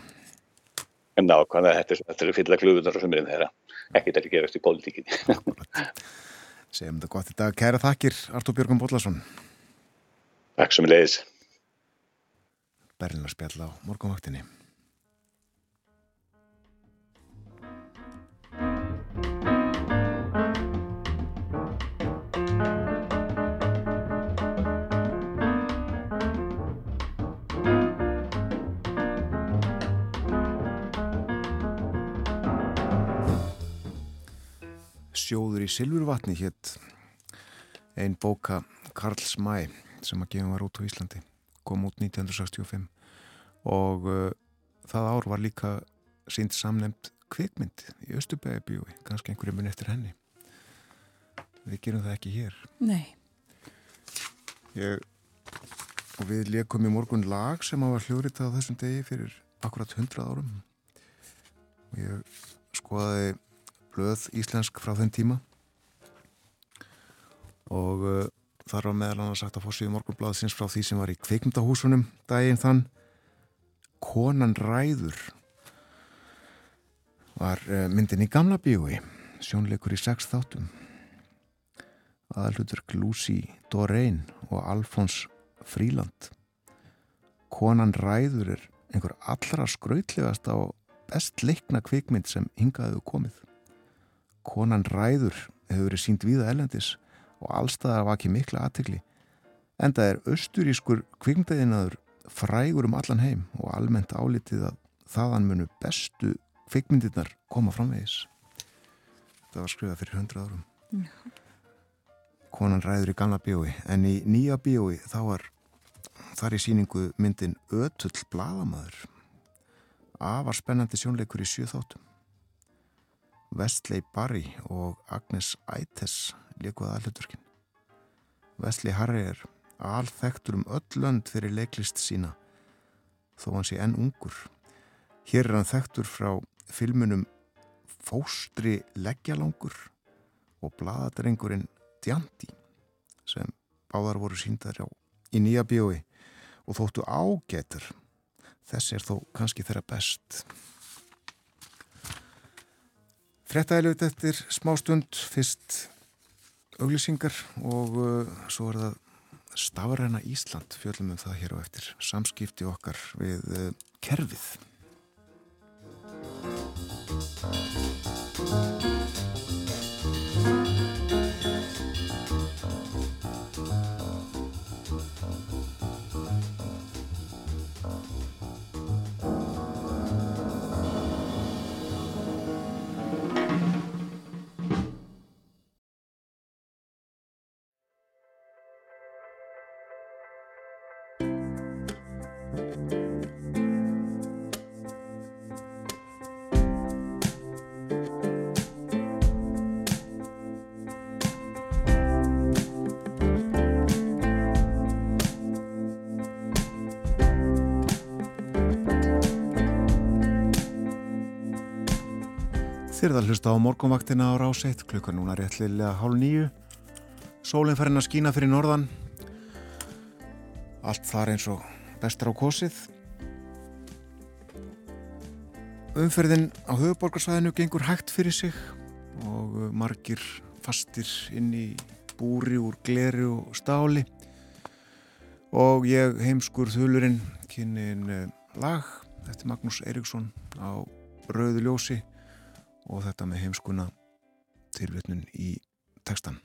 En ná, hvaða, þetta, þetta er að glöfunar og sömurinn þeirra. Ekkert er að gerast í pólitíkinni. Segjum þetta gott í dag. Kæra þakkir, Artur Björgum Bóllarsson. Takk sem leiðis. Berlinarspjall á morgunvaktinni. Sjóður í Silfurvatni hétt einn bóka Karls Mæ sem að gefum var út á Íslandi. Kom út 1965 og uh, það ár var líka sínt samnefnd kvikmynd í Östubæðabíói, kannski einhverjum mun eftir henni. Við gerum það ekki hér. Nei, Ég, og við leikum í morgun lag sem að var hljóritað þessum degi fyrir akkurat 100 árum. Og ég skoðaði blöð íslensk frá þenn tíma. Og uh, þar var meðal annars sagt að fórsvíðu morgunblaðsins frá því sem var í kvikmyndahúsunum daginn þann. Konan ræður var uh, myndin í gamla bíói sjónleikur í sex þáttum. Aðalhutur Lucy Doreen og Alfons Fríland Konan ræður er einhver allra skrautlegast á best leikna kvikmynd sem hingaðu komið Konan ræður hefur verið sínt víða elendis og allstaðar var ekki mikla aðtegli en það er austurískur kvikmyndaðinaður frægur um allan heim og almennt álitið að þaðan munu bestu kvikmyndirnar koma framvegis. Þetta var skrifað fyrir hundra árum. Konan ræður í gamla bíói en í nýja bíói þá var þar í síningu myndin Ötull Bladamaður afar spennandi sjónleikur í sjö Vestley Barry og Agnes Aites líkuð aðhluturkin Vestley Harry er alþektur um öll lönd fyrir leiklist sína þó hann sé enn ungur. Hér er hann þektur frá filmunum Fóstri leggjalangur og Bladadrengurinn Djandi sem báðar voru síndar á í nýja bíói og þóttu ágetur þess er þó kannski þeirra best Frettæðilegut eftir smástund fyrst auglýsingar og uh, svo er það Stafræna Ísland. Fjöldum um það hér á eftir. Samskipti okkar við uh, kerfið Þyrða að hlusta á morgunvaktina á ráseitt klukkan núna réttlilega hálf nýju Sólinn færinn að skína fyrir norðan. Allt þar eins og bestar á kosið. Umferðin á höfuborgarsvæðinu gengur hægt fyrir sig og margir fastir inn í búri úr gleri og stáli. Og ég heimskur þulurinn kynnin lag eftir Magnús Eiríksson á Rauðu ljósi og þetta með heimskuna tilvitnun í textan.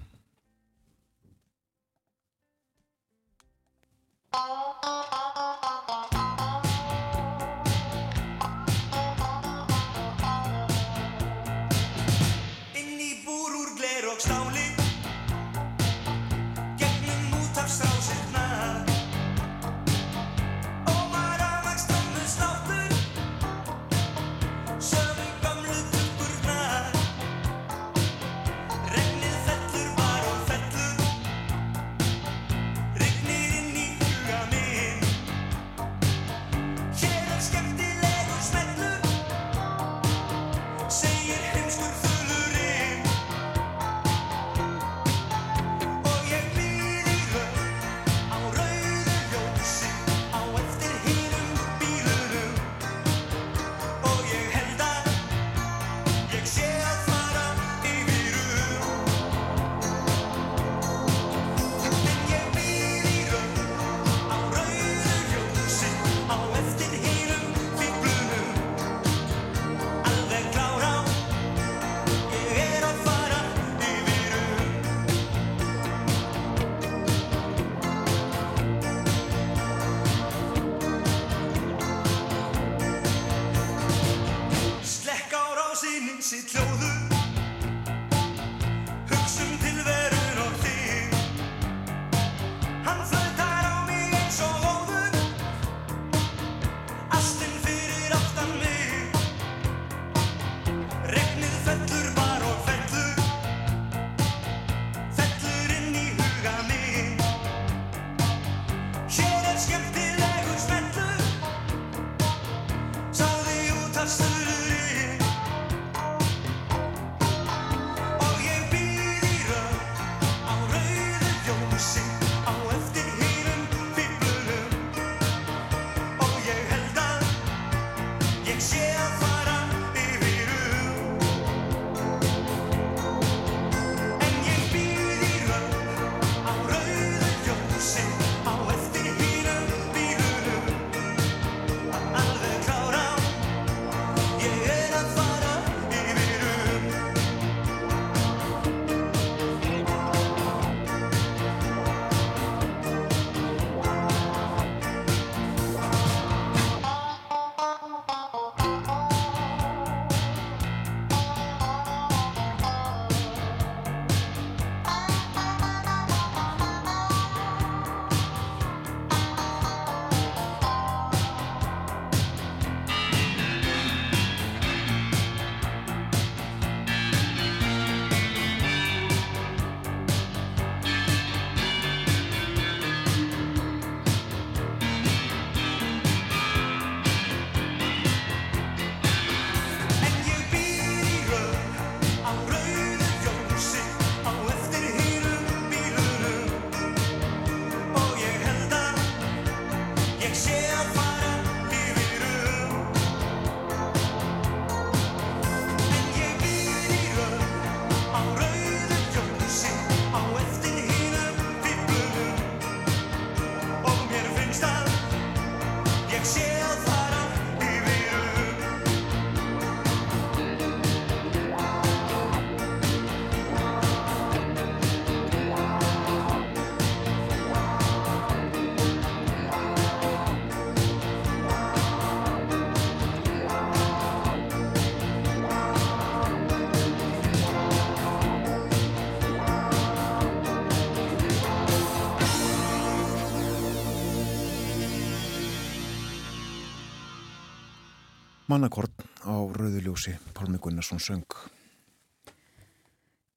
Mannakort á Rauðuljósi, Pálmi Gunnarsson söng.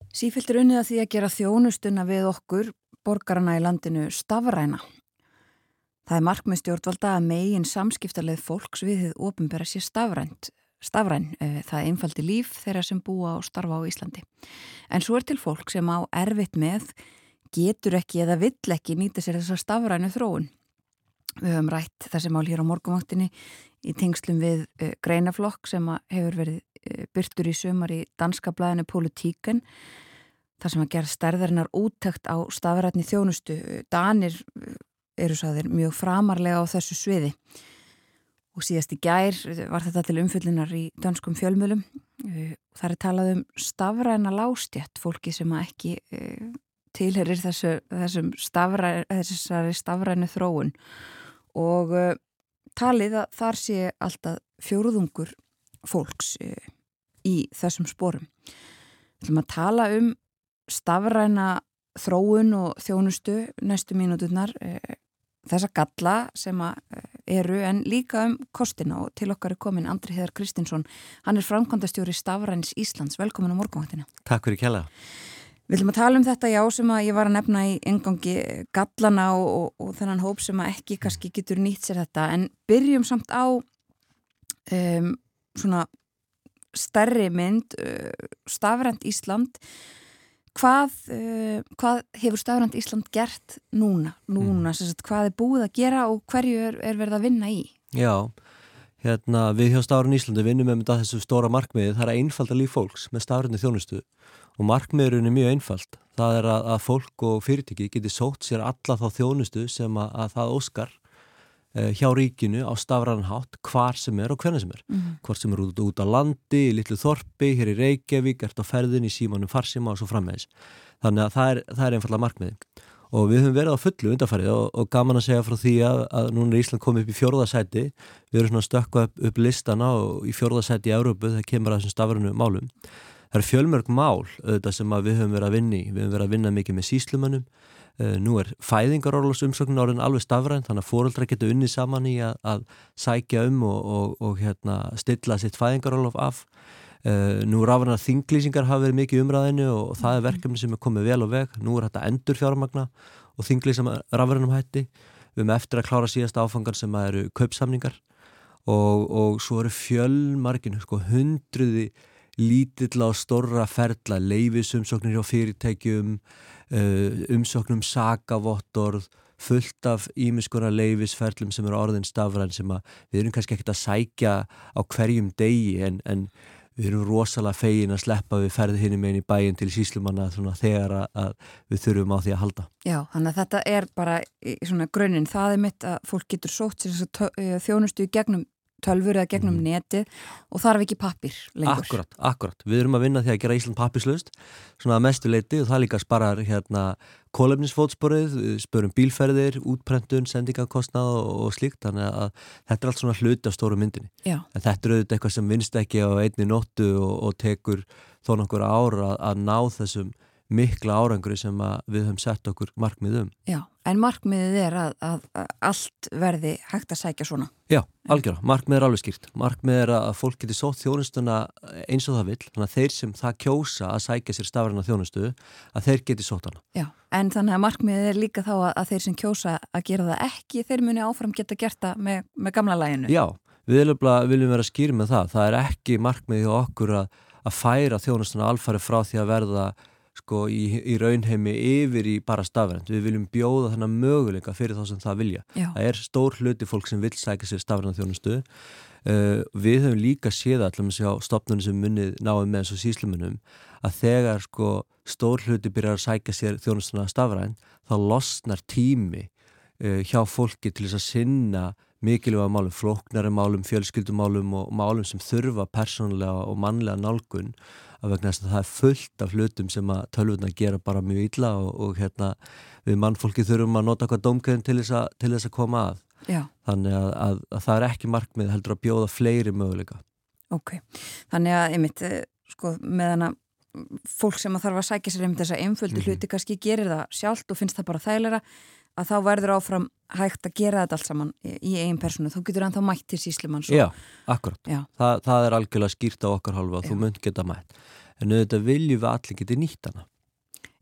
Sífilt er unnið að því að gera þjónustuna við okkur, borgarana í landinu, stafræna. Það er markmið stjórnvalda að megin samskiptarleið fólks við þið ofinbera sér stafrænt. Stafræn, eh, það einfaldi líf þeirra sem búa og starfa á Íslandi. En svo er til fólk sem á erfitt með, getur ekki eða vill ekki nýta sér þessa stafrænu þróun. Við höfum rætt þessi mál hér á morgunvaktinni í tengslum við uh, greinaflokk sem hefur verið uh, byrtur í sömar í danska blæðinu Politíken þar sem að gera stærðarinnar úttækt á stafrætni þjónustu. Danir uh, eru sæðir mjög framarlega á þessu sviði og síðast í gær var þetta til umfyllunar í danskum fjölmjölum. Það er talað um stafræna lástjætt, fólki sem ekki tilherir þessu, þessum stafræ, stafrænu þróun og talið að þar sé alltaf fjóruðungur fólks uh, í þessum sporum. Við ætlum að tala um stafræna þróun og þjónustu næstu mínúturnar uh, þessa galla sem eru en líka um kostina og til okkar er komin Andri Heðar Kristinsson hann er framkvæmdastjóri Stafræns Íslands velkomin á morgunváttina. Takk fyrir kella. Við ætlum að tala um þetta já sem að ég var að nefna í engangi gallana og, og, og þennan hóp sem að ekki kannski getur nýtt sér þetta en byrjum samt á um, svona stærri mynd uh, Stafrænt Ísland hvað, uh, hvað hefur Stafrænt Ísland gert núna, núna mm. sagt, hvað er búið að gera og hverju er, er verið að vinna í? Já, hérna við hjá Stafrænt Íslandi vinnum með þessu stóra markmiði, það er einfalda líf fólks með Stafræntni þjónustu og markmiðurinn er mjög einfalt. Það er að, að fólk og fyrirtæki geti sótt sér alla þá þjónustu sem að, að það óskar eh, hjá ríkinu á stafranhátt hvar sem er og hvernig sem er. Mm hvort sem er út, út á landi, í litlu þorpi hér í Reykjavík, ert á ferðin í símanum farsima og svo frammeðis þannig að það er, það er einfallega markmiði og við höfum verið á fullu undarfarið og, og gaman að segja frá því að, að núna er Ísland komið upp í fjórðasæti við erum svona stökka upp, upp listana og í fjórðasæti í Európu það kemur að þessum stafranu málum Það er fjölmörg mál auðvitað sem við höfum verið að vinni. Við höfum verið að vinna mikið með síslumannum. Uh, nú er fæðingarorlosumsöknin orðin alveg stafræn þannig að fóröldra geta unni saman í að, að sækja um og, og, og hérna, stilla sitt fæðingarorlof af. Uh, nú rafna þinglýsingar hafa verið mikið umræðinu og, og það er verkefni sem er komið vel á veg. Nú er þetta endur fjármagna og þinglýsam rafverðinum hætti. Við höfum eftir að klára síðast áfangar sem eru kaupsamningar og svo eru fjölmargin, sko, hundruði lítill á storra ferla, leifisumsóknir hjá fyrirtækjum, uh, umsóknum sagavottorð, fullt af ímiskona leifisferlum sem eru orðin stafræn sem við erum kannski ekkert að sækja á hverjum degi en, en við erum rosalega fegin að sleppa við ferði hinn með einn í bæin til síslumanna þegar að, að við þurfum á því að halda. Já, þannig að þetta er bara í svona grunninn, það er mitt að fólk getur sótt sér að þjónustu í gegnum tölfur eða gegnum mm. neti og þarf ekki pappir lengur. Akkurat, akkurat. Við erum að vinna því að gera Ísland pappislaust svona að mestu leiti og það líka sparar hérna kólefnisfótsporið, spörum bílferðir, útprentun, sendingakostnað og, slíkt, þannig að þetta er allt svona hluti á stóru myndinni. Já. En þetta er auðvitað eitthvað sem vinst ekki á einni nóttu og, og tekur þó nokkur ára að, að ná þessum mikla árangri sem við höfum sett okkur markmið um. Já, en markmiðið er að, að, að allt verði hægt að sækja svona. Já, algjörða, markmið er alveg skýrt. Markmið er að fólk geti sótt þjónustuna eins og það vil, þannig að þeir sem það kjósa að sækja sér stafræna þjónustu, að þeir geti sótt hana. Já, en þannig að markmiðið er líka þá að þeir sem kjósa að gera það ekki, þeir muni áfram geta gert það með, með gamla læginu. Já, við viljum vera skýr með það. Það er ekki markmiðið okkur að, að færa þjónustuna alfari frá því að verða sko í, í raunheimi yfir í bara stafrænt. Við viljum bjóða þennan möguleika fyrir þá sem það vilja. Já. Það er stór hluti fólk sem vil sækja sér stafrænt þjónustu. Uh, við höfum líka séð allum að sjá stopnunum sem munnið náum með þessu síslumunum að þegar sko stór hluti byrjar að sækja sér þjónustuna stafrænt þá losnar tími uh, hjá fólki til þess að sinna mikilvæga málum, flóknari málum, fjölskyldumálum og málum sem þurfa persónlega og mannlega nálgun að vegna þess að það er fullt af hlutum sem að tölvuna gera bara mjög illa og, og hérna við mannfólki þurfum að nota hvað domkjöðin til til þess að koma að. Já. Þannig að, að, að það er ekki markmið heldur að bjóða fleiri möguleika. Ok, þannig að einmitt eh, sko með hana fólk sem að þarf að sækja sér einmitt þessa einföldu mm -hmm. hluti kannski gerir það sjálft og finnst það bara þægilega að þá verður áfram hægt að gera þetta allt saman í, eigin personu, þá getur hann þá mætt til síslumann svo. Já, akkurat. Já. Þa, það er algjörlega skýrt á okkar Já. þú munt geta mætt. En auðvitað viljum við allir geti nýtt hana.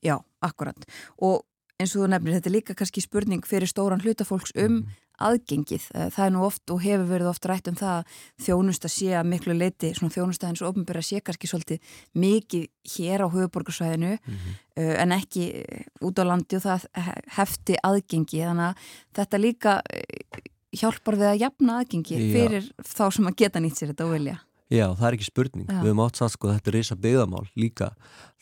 Já, akkurat. Og eins og þú nefnir, þetta er líka kannski spurning fyrir stóran hlutafólks um aðgengið. Eh, Það er nú oft og hefur verið oft rætt um það að þjónusta sé að miklu leiti, svona þjónusta eins og ofnbyrja sé kannski svolítið mikið hér á höfuborgarsvæðinu Mhm. uh, en ekki eh, út á landi og það he- hefti aðgengi. Þannig að þetta líka eh, hjálpar við að jafna aðgengi Já. fyrir þá sem að geta nýtt sér þetta og vilja. Já, það er ekki spurning. Já. Við höfum átt satt sko að þetta er risa byggðamál líka.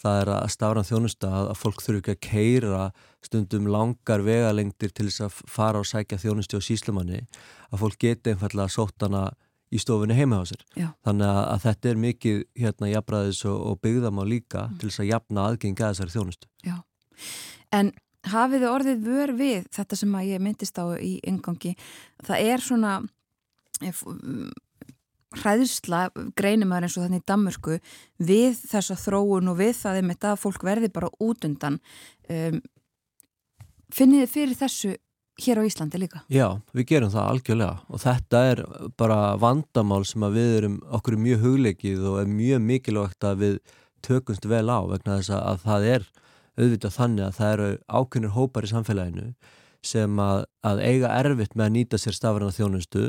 Það er að stafran þjónusta að, að fólk þurfi ekki að keira stundum langar vegalengdir til þess að fara og sækja þjónusti á síslumanni að fólk geti einfallega sótt hana í stofunni heima á sér. Já. Þannig að, að þetta er mikið hérna jafnræðis og, og byggðamál líka Mm. til þess að jafna aðgengi að þessari þjónustu. En hafið þið orðið vör við þetta sem að ég myndist á í ingangi, það er svona hræðsla, greinumar eins og þannig í Danmörku, við þessa þróun og við það einmitt að fólk verði bara út undan. Um, finnið þið fyrir þessu hér á Íslandi líka? Já, við gerum það algjörlega og þetta er bara vandamál sem að við erum okkur er mjög hugleikið og er mjög mikilvægt að við tökumst vel á vegna þess að það er auðvitað þannig að það eru ákveðnir hópar í samfélaginu sem að, að eiga erfitt með að nýta sér stafræna þjónustu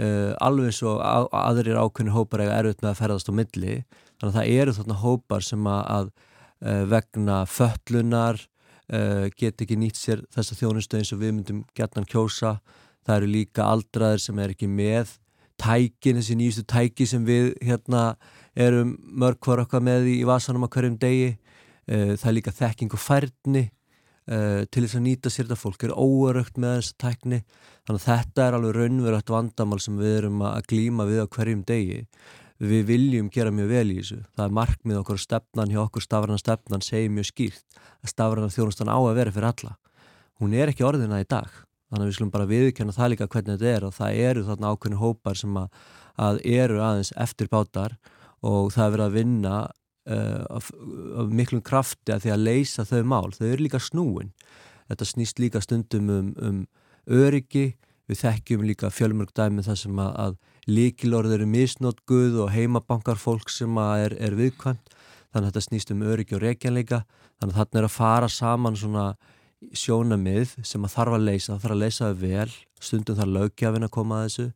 uh, alveg og að, aðrir ákveðnir hópar eiga erfitt með að ferðast á milli. Þannig að það eru þarna hópar sem að, að uh, vegna fötlunar uh, get ekki nýtt sér þessa þjónustu eins og við myndum gætnan kjósa. Það eru líka aldraðir sem er ekki með tækin, þessi nýjustu tæki sem við hérna erum mörg hvar okkar með í vasanum á hverjum degi. Uh, það er líka þekking og færni uh, til þess að nýta sér þetta fólk er óörögt með þessa tækni. Þannig að þetta er alveg raunverögt vandamál sem við erum að glíma við á hverjum degi. Við viljum gera mjög vel í þessu. Það er markmið okkur stefnan hjá okkur stafræna stefnan segir mjög skýrt að stafræna þjónustan á að vera fyrir alla. Hún er ekki orðina í dag. Þannig að við skulum bara viðkjanna það líka hvernig þetta er og það eru þarna ákveðin hópar sem að, að eru aðeins eftir bátar og það er verið að vinna af, af miklum krafti að því að leysa þau mál, þau eru líka snúin. Þetta snýst líka stundum um, um öryggi, við þekkjum líka fjölmörg dæmi þar sem að, að líkilorð eru misnótguð og heimabankar fólk sem að er, er viðkvæmt. Þannig að þetta snýst um öryggi og reykjanleika þannig að þarna er að fara saman svona sjónamið sem að þarf að leysa, þarf að leysa það vel. Stundum þarf lögjafin að koma að þessu.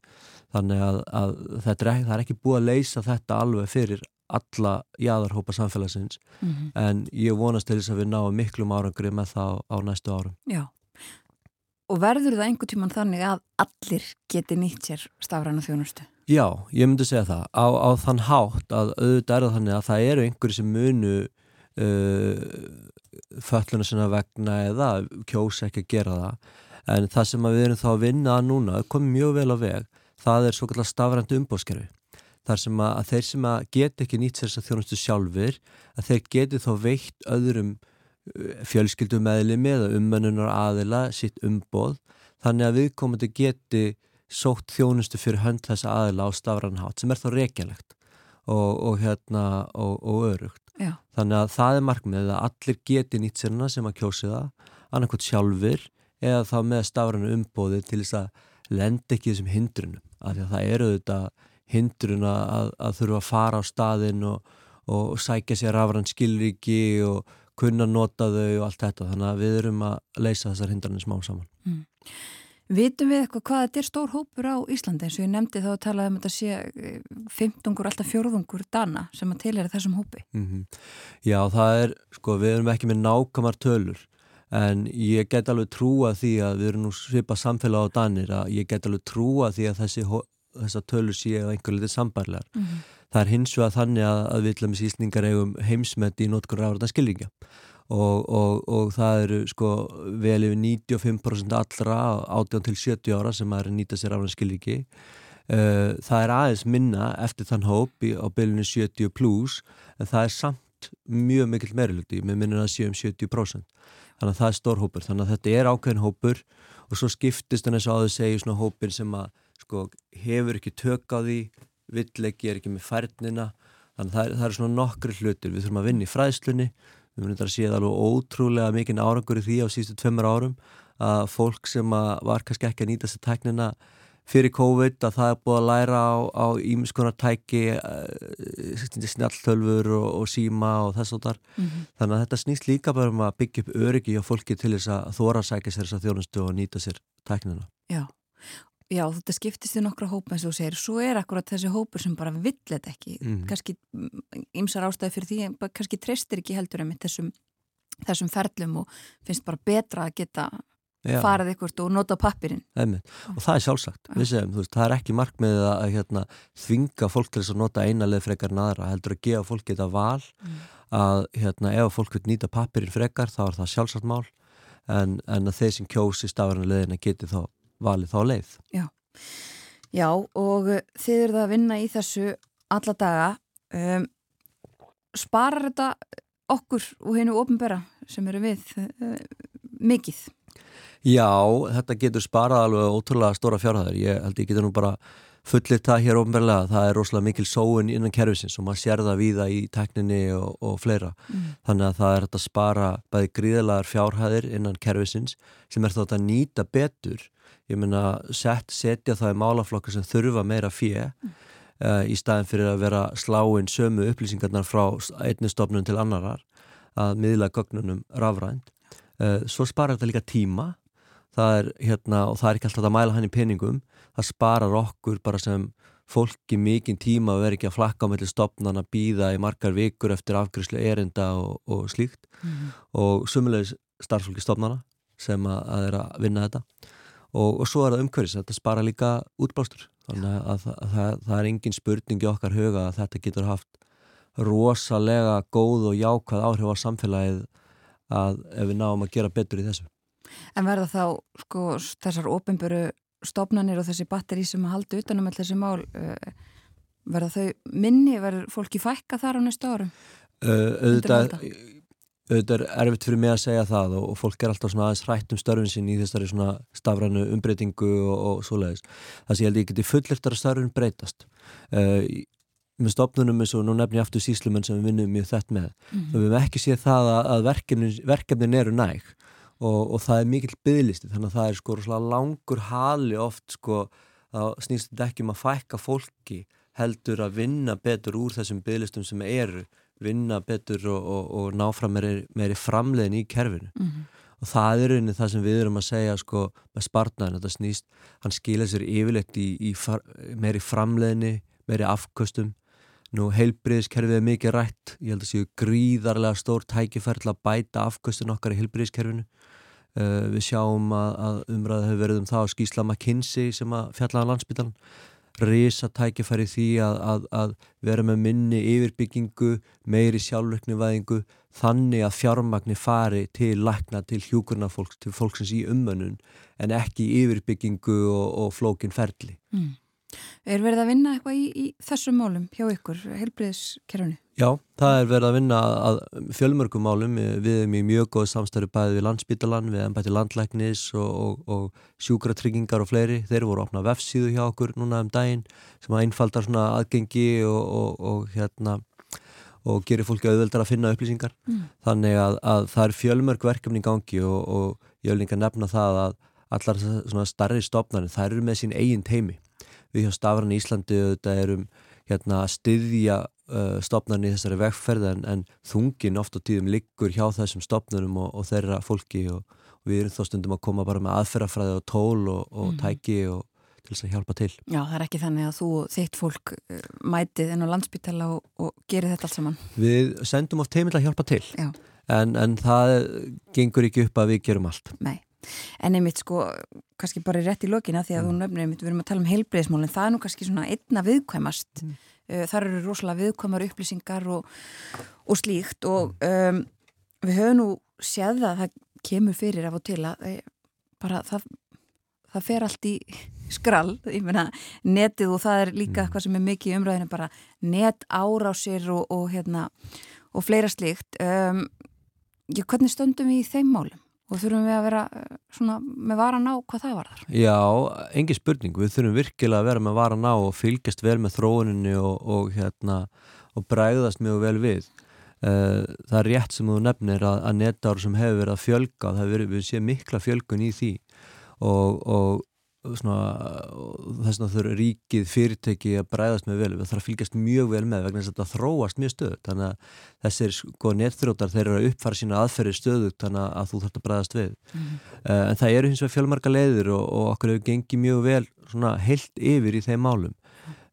Þannig að, að er, það er ekki búið að leysa þetta alveg fyrir alla jáðarhópa samfélagsins. Mm en ég vonast til þess að við náum miklum árangri með það á, næstu árum. Já. Og verður það einhver tíman þannig að allir geti nýtt sér stafræna þjónustu? Já, ég myndi segja það. Á, á þann hátt að auðvitað er það þannig að það eru einhverju sem munu uh, fölluna sinna vegna eða kjósa ekki að gera það. En það sem við erum þá að vinna að núna komið mjög vel á veg það er svo kallar stafrænt umbóskerfi þar sem að, að þeir sem að geta ekki nýtt sér þess að þjónustu sjálfur að þeir geti þá veitt öðrum fjölskyldumæðlimi eða ummennunar aðila sitt umboð þannig að viðkomandi geti sótt þjónustu fyrir hönd þessa aðila á stafranhátt sem er þá reykjalegt og, og hérna og, og örugt. Já. Þannig að það er markmið að allir geti nýtt sérna sem að kjósi það, annarkot sjálfur eða þá með stafranu umbóði til þess að lenda ekki þessum hindrunum. Af því að það eru þetta hindrun að, að þurfa að fara á staðinn og, og sækja sér rafrann skilríki og kunna nota þau og allt þetta. Þannig að við erum að leysa þessar hindranir smá saman. Vitum við eitthvað hvað þetta er stór hópur á Íslandi eins og ég nefndi þá að tala um þetta sé eh, fimmtungur, alltaf fjórðungur dana sem að til er þessum hópi. Mm Já, það er, sko, við erum ekki með nákvæmar tölur en ég get alveg trúa því að við erum nú svipað samfélag á Danir að ég get alveg trúa því að þessi, þessa tölur séu einhver litið sambarlegar. Mm Það er hins vegar þannig að, að við ætlum íslningar eigum heimsmet í notkur rafræðna skilringja og, og, og það eru sko vel yfir 95% allra 18 til 70 ára sem er að nýta sér rafræðna skilringi. Uh, það er aðeins minna eftir þann hóp í, á bylunni 70 plus en það er samt mjög mikill meiriluti, með minnum að séum 70% þannig að það er stór hópur. Þannig að þetta er ákveðin hópur og svo skiptist þess að áður segja svona hópur sem að sko hefur ekki tök á því villegi er ekki með færnina. Þannig að það það er svona nokkri hlutir. Við þurfum að vinna í fræðslunni. Við munum þetta að séð alveg ótrúlega mikinn árangur í því á sístu tveimur árum að fólk sem að var kannski ekki að nýta sér tæknina fyrir COVID að það er búið að læra á, ímiskonar tæki uh, snjalltölfur og, og síma og þess og þar Mhm. þannig að þetta snýst líka bara um að byggja upp öryggi á fólki til þess að þóra sækja sér þess að þjónustu og nýta sér tæknina. Já. Já, þetta skiptist í nokkra hópa eins og segir, svo er akkurat þessi hópur sem bara vill þetta ekki, Mhm. kannski ymsar ástæði fyrir því, kannski treystir ekki heldur um þessum, þessum ferlum og finnst bara betra að geta Já. farið ykkurt og nota pappirinn. Og það er sjálfsagt. Við segjum, veist, það er ekki markmiðið að, hérna, þvinga fólk til að nota eina leið frekar en aðra, heldur að gefa fólk þetta val að hérna, ef fólk vil nýta pappirinn frekar þá er það sjálfsagt mál. En, en að þeir sem kjósi stafræna leiðina geti þá valið þá leið Já, og uh, þið eruð að vinna í þessu alla daga. Um, sparar þetta okkur og hennu ofnbera sem eru við uh, mikið? Já, þetta getur sparað alveg ótrúlega stóra fjárhæðar ég held ég getur nú bara fullit það hér ofnbærlega, það er rosalega mikil sóun innan kerfisins og maður sér það víða í tekninni og, og fleira. Þannig að það er hægt að spara bæði gríðalegar fjárhæðir innan kerfisins sem er þátt að nýta betur. Ég meina set, setja það í málaflokka sem þurfa meira fjö uh, í staðin fyrir að vera sláin sömu upplýsingarnar frá einni stofnun til annarar að miðla gögnunum rafrænt. Uh, svo sparar þetta líka tíma það er hérna og það er ekki alltaf að mæla hann í peningum. Það sparar okkur bara sem fólki mikinn tíma að vera ekki að flakka á melli stopnan að býða í margar vikur eftir afgriðslu erinda og, og slíkt. Og sumulegis starfsfólki stopnana sem að, að er að vinna þetta. Og, og svo er það umhverfis, þetta spara líka útblástur. Þannig að, að, að það, það er engin spurning í okkar huga að þetta getur haft rosalega góð og jákvæð áhrif á samfélagið að ef við náum að gera betur í þessu En verða þá sko, þessar ofinböru stofnanir og þessi batteri sem að halda utanum all þessi mál uh, verða þau minni, verður fólki fækka þar á næstu árum? Auðvitað, halda? auðvitað er erfitt fyrir mig að segja það og, og fólk er alltaf svona aðeins hrætt um störfin sín í þessari svona stafrænu umbreytingu og, og svoleiðis. Það sem ég held ég geti fullirtar að störfin breytast. Uh, með stofnunum eins og nú nefnir ég aftur síslumenn sem við vinnum mjög þett með. Mhm. Við hefum ekki séð það að, að verkefnin, verkefnin eru næg og, og það er mikill byðlisti þannig að það er sko rosalega langur hali oft sko að snýst þetta ekki um að fækka fólki heldur að vinna betur úr þessum byðlistum sem eru vinna betur og, og, og ná fram meiri, meiri framleiðin í kerfinu Mhm. og það er rauninni það sem við erum að segja sko með spartnaðin, þetta snýst hann skila sér yfirleitt í, í far, meiri framleiðinni, meiri afköstum nú heilbriðiskerfið er mikið rætt, ég held að séu gríðarlega stór tækifæri til að bæta afköstin okkar í heilbriðiskerfinu uh, við sjáum að, að umræða hefur verið um það á skýsla McKinsey sem að fjallaða landsbytalan risa tækifæri í því að, að, að vera með minni yfirbyggingu, meiri sjálfurknivæðingu þannig að fjármagni fari til lækna, til hjúkurna fólks, til fólksins í ummönnun en ekki yfirbyggingu og, og flókin ferli. Mm. Er verið að vinna eitthvað í, í þessum málum hjá ykkur, heilbriðiskerfunu? Já, það er verið að vinna að fjölmörgum málum, við erum í mjög góð samstæri bæði við landsbítalan, við embætti landlæknis og, og, og sjúkratryggingar og fleiri, þeir voru að opna vefsíðu hjá okkur núna um daginn sem að einfaldar svona aðgengi og, og hérna og gerir fólki auðveldar að finna upplýsingar Mm. þannig að, að það er fjölmörg verkefni í gangi og, og ég vil líka nefna það að allar svona starri stofnarnir, þær eru með sín eigin teimi við hjá Stafran í Íslandi auðvitað erum hérna að styðja uh, stofnarnir í þessari vegferð en, en þungin oft á tíðum liggur hjá þessum stofnunum og, og þeirra fólki og, og við erum þá stundum að koma bara með aðferðafræði og tól og, og Mhm. tæki og til þess að hjálpa til. Já, það er ekki þannig að þú og þitt fólk uh, mætið inn á landsbytala og, og gerir þetta allt saman. Við sendum oft heimild að hjálpa til en, en það gengur ekki upp að við gerum allt. Nei. En einmitt sko, kannski bara rétt í lokina því að þú nefnir einmitt, við erum að tala um heilbreyðismálinn, það er nú kannski svona einna viðkvæmast. Mm. þar eru rosalega viðkvæmar upplýsingar og, og slíkt og um, við höfum nú séð að það kemur fyrir af og til að eh, bara það, það fer allt í skrall, ég meina netið og það er líka eitthvað sem er mikið í umræðinu bara net árásir og, og hérna og fleira slíkt. Um, já, hvernig stöndum við í þeim málum og þurfum við að vera eh, svona með varan á hvað það var þar Já, engin spurning, við þurfum virkilega að vera með varan á og fylgjast vel með þróuninni og, og hérna og bræðast mjög vel við. Uh, það er rétt sem þú nefnir að, að netáru sem hefur verið að fjölga það hefur verið, við séum mikla fjölgun í því. Og, og þess að þau eru ríkið fyrirteki að bræðast með vel. Við þarfum að fylgjast mjög vel með vegna þess að þetta þróast mjög stöðut þannig að þessir sko netþrótar þeir eru að uppfara sína aðferði stöðut þannig að þú þarfst að bræðast við. Mm. uh, en það eru hins vegar fjölmarka leiðir og, og okkur hefur gengið mjög vel svona heilt yfir í þeim málum.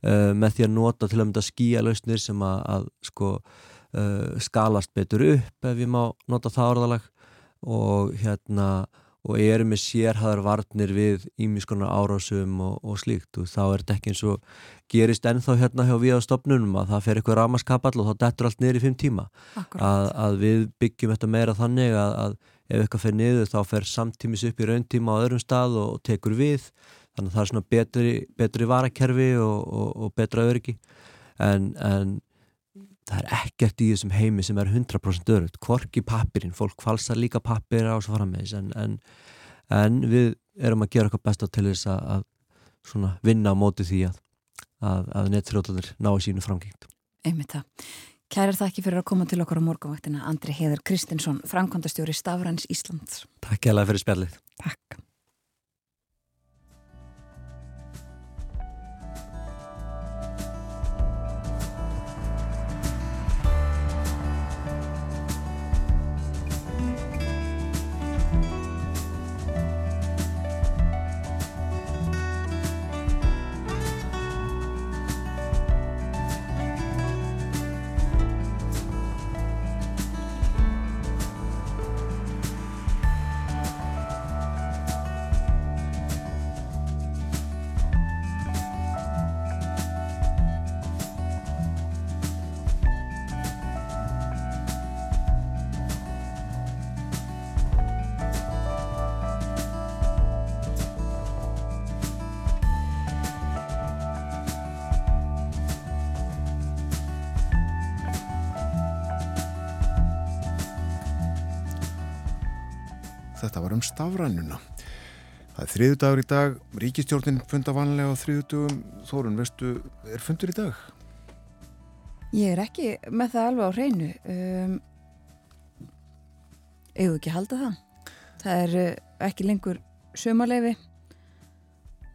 Uh, með því að nota til að mynda skíja lausnir sem að, að sko uh, skalast betur upp ef ég má nota það orðalag og hérna og eru með sérhæðar varnir við ímiskonar árásum og, og slíkt. Og þá er þetta ekki eins og gerist ennþá hérna hjá við á stopnunum að það fer eitthvað ramaskapall og þá dettur allt niður í fimm tíma. Að, að við byggjum þetta meira þannig að, að ef eitthvað fer niður þá fer samtímis upp í rauntíma á öðrum stað og, og tekur við. Þannig að það er svona betri, betri varakerfi og, og betra öryggi. En, en það er ekkert í þessum heimi sem er 100% örugt, kvorki pappirinn fólk falsar líka pappir á svo frammeðis en, en, en við erum að gera eitthvað besta til þess að, að vinna á móti því að að, að nettrjóðlanir ná sínu framgengt Einmitt það. Kærar það ekki fyrir að koma til okkar á morgunvaktina Andri Heður Kristinsson, framkvæmdastjóri Stafræns Íslands. Takk ég alveg fyrir spjallið. Takk. Stafrænuna. Það er þriðu dagur í dag, ríkistjórnin funda vanlega á þriðu dagum. Þórun, veistu, er fundur í dag? Ég er ekki með það alveg á hreinu. Um, Eða ekki halda það. Það er uh, ekki lengur sömaleifi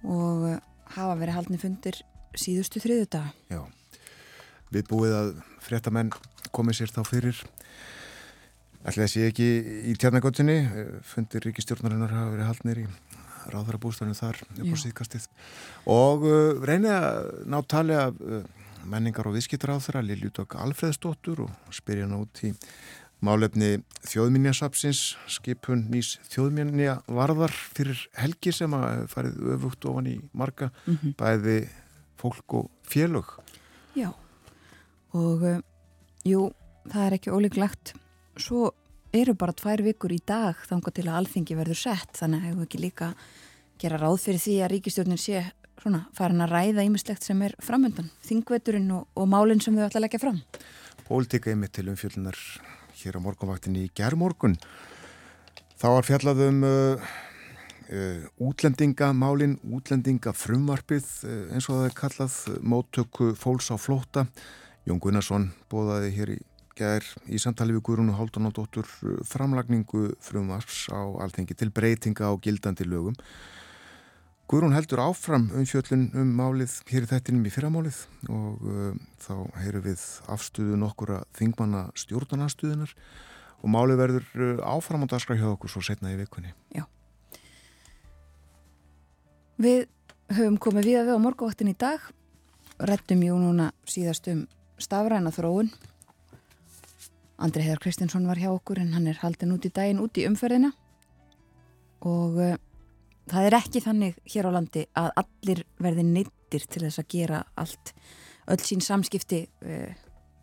og uh, hafa verið haldni fundir síðustu þriðu dag. Já, við búið að fréttamenn komið sér þá fyrir Ætli þessi ekki í tjarnagötunni, fundir ríkistjórnarinnar hafa verið haldnir í ráðara bústafnum þar upp á síðkastið. Og uh, reynið að ná tali af uh, menningar og viðskiptar á þeirra Liljúdok Alfreðsdóttur og spyrja hann út í málefni þjóðminjasapsins, skipun nýs þjóðminja varðar fyrir helgi sem að farið öfugt ofan í marga, mm -hmm. bæði fólk og félög. Já, og uh, jú, það er ekki ólíklegt svo eru bara tvær vikur í dag þángar til að alþingi verður sett þannig hefur ekki líka gera ráð fyrir því að ríkistjórnin sé svona farin að ræða ímislegt sem er framöndan þingveturinn og, og málinn sem þau ætla að leggja fram. Pólitíka yfir til umfjöldunar hér á morgunvaktinni í gerðmorgun þá var fjallað um uh, uh, útlendingamálin útlendingafrumvarpið uh, eins og það er kallað móttöku fólks á flóta Jón Gunnarsson bóðaði hér í gær í samtali við Guðrúnu Haldunadóttur framlagningu frumvars á alþengi til breytinga á gildandi lögum. Guðrún heldur áfram um fjöllun um málið hér í þettinum í fyrramálið og uh, þá heyru við afstuðu nokkura þingmanna stjórnarnastuðunar og málið verður uh, áfram á daskra hjá okkur svo setna í vikunni. Já. Við höfum komið við að við á morguvaktin í dag, rettum jú núna síðast um stafræna þróun Andri Heðar Kristinsson var hjá okkur en hann er haldin út í daginn út í umferðina og uh, það er ekki þannig hér á landi að allir verði neittir til þess að gera allt öll sín samskipti uh,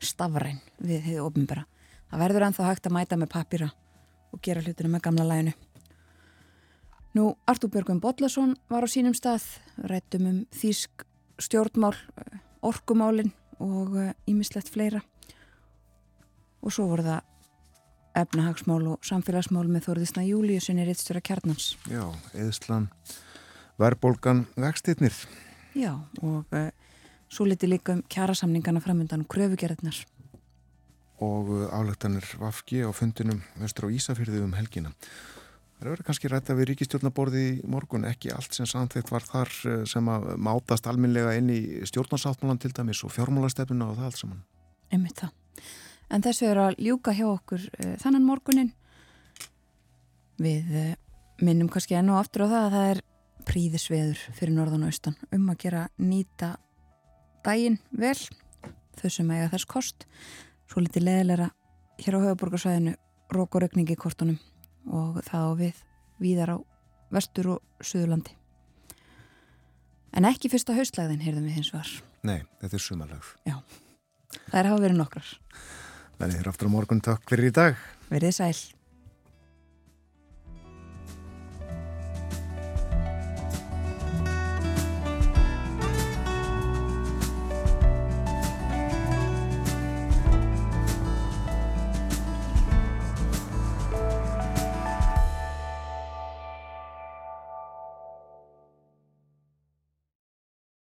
stafræn við hefðu ofnbæra. Það verður ennþá hægt að mæta með papýra og gera hlutinu með gamla læginu. Nú, Artúr Björgum Bodlason var á sínum stað, rættum um þýsk stjórnmál, uh, orkumálin og ímislegt fleira og svo voru það efnahagsmál og samfélagsmál með Þorðisna Júliusinni Rittstöra Kjarnans. Já, eðslan, verbolgan, vextinnir. Já, og uh, svo liti líka um kjærasamningana framöndan og kröfugerðnar. og álöktanir Vafki á fundinum vestur á Ísafyrði um helgina. Það verður kannski rætta við ríkistjórnaborði í morgun, ekki allt sem samþeitt var þar eh, sem að mátast alminlega inn í stjórnarsáttmálan til dæmis og fjármálastefnuna og það allt saman. Einmitt það. En þessu er að ljúka hjá okkur uh, þannan morgunin. Við uh, minnum kannski enn og aftur á það að það er príðisveður fyrir norðan og austan um að gera nýta daginn vel, þau sem eiga þess kost, svo litið leðilega hér á höfuborgarsvæðinu rók og regning í kortunum og það á við víðar á vestur og suðurlandi. En ekki fyrsta haustlæðin, heyrðum við hins var. Nei, þetta er sumalag. Það er hafa verið nokkrar. Verðið þér aftur á morgun, takk fyrir í dag. Verið sæl.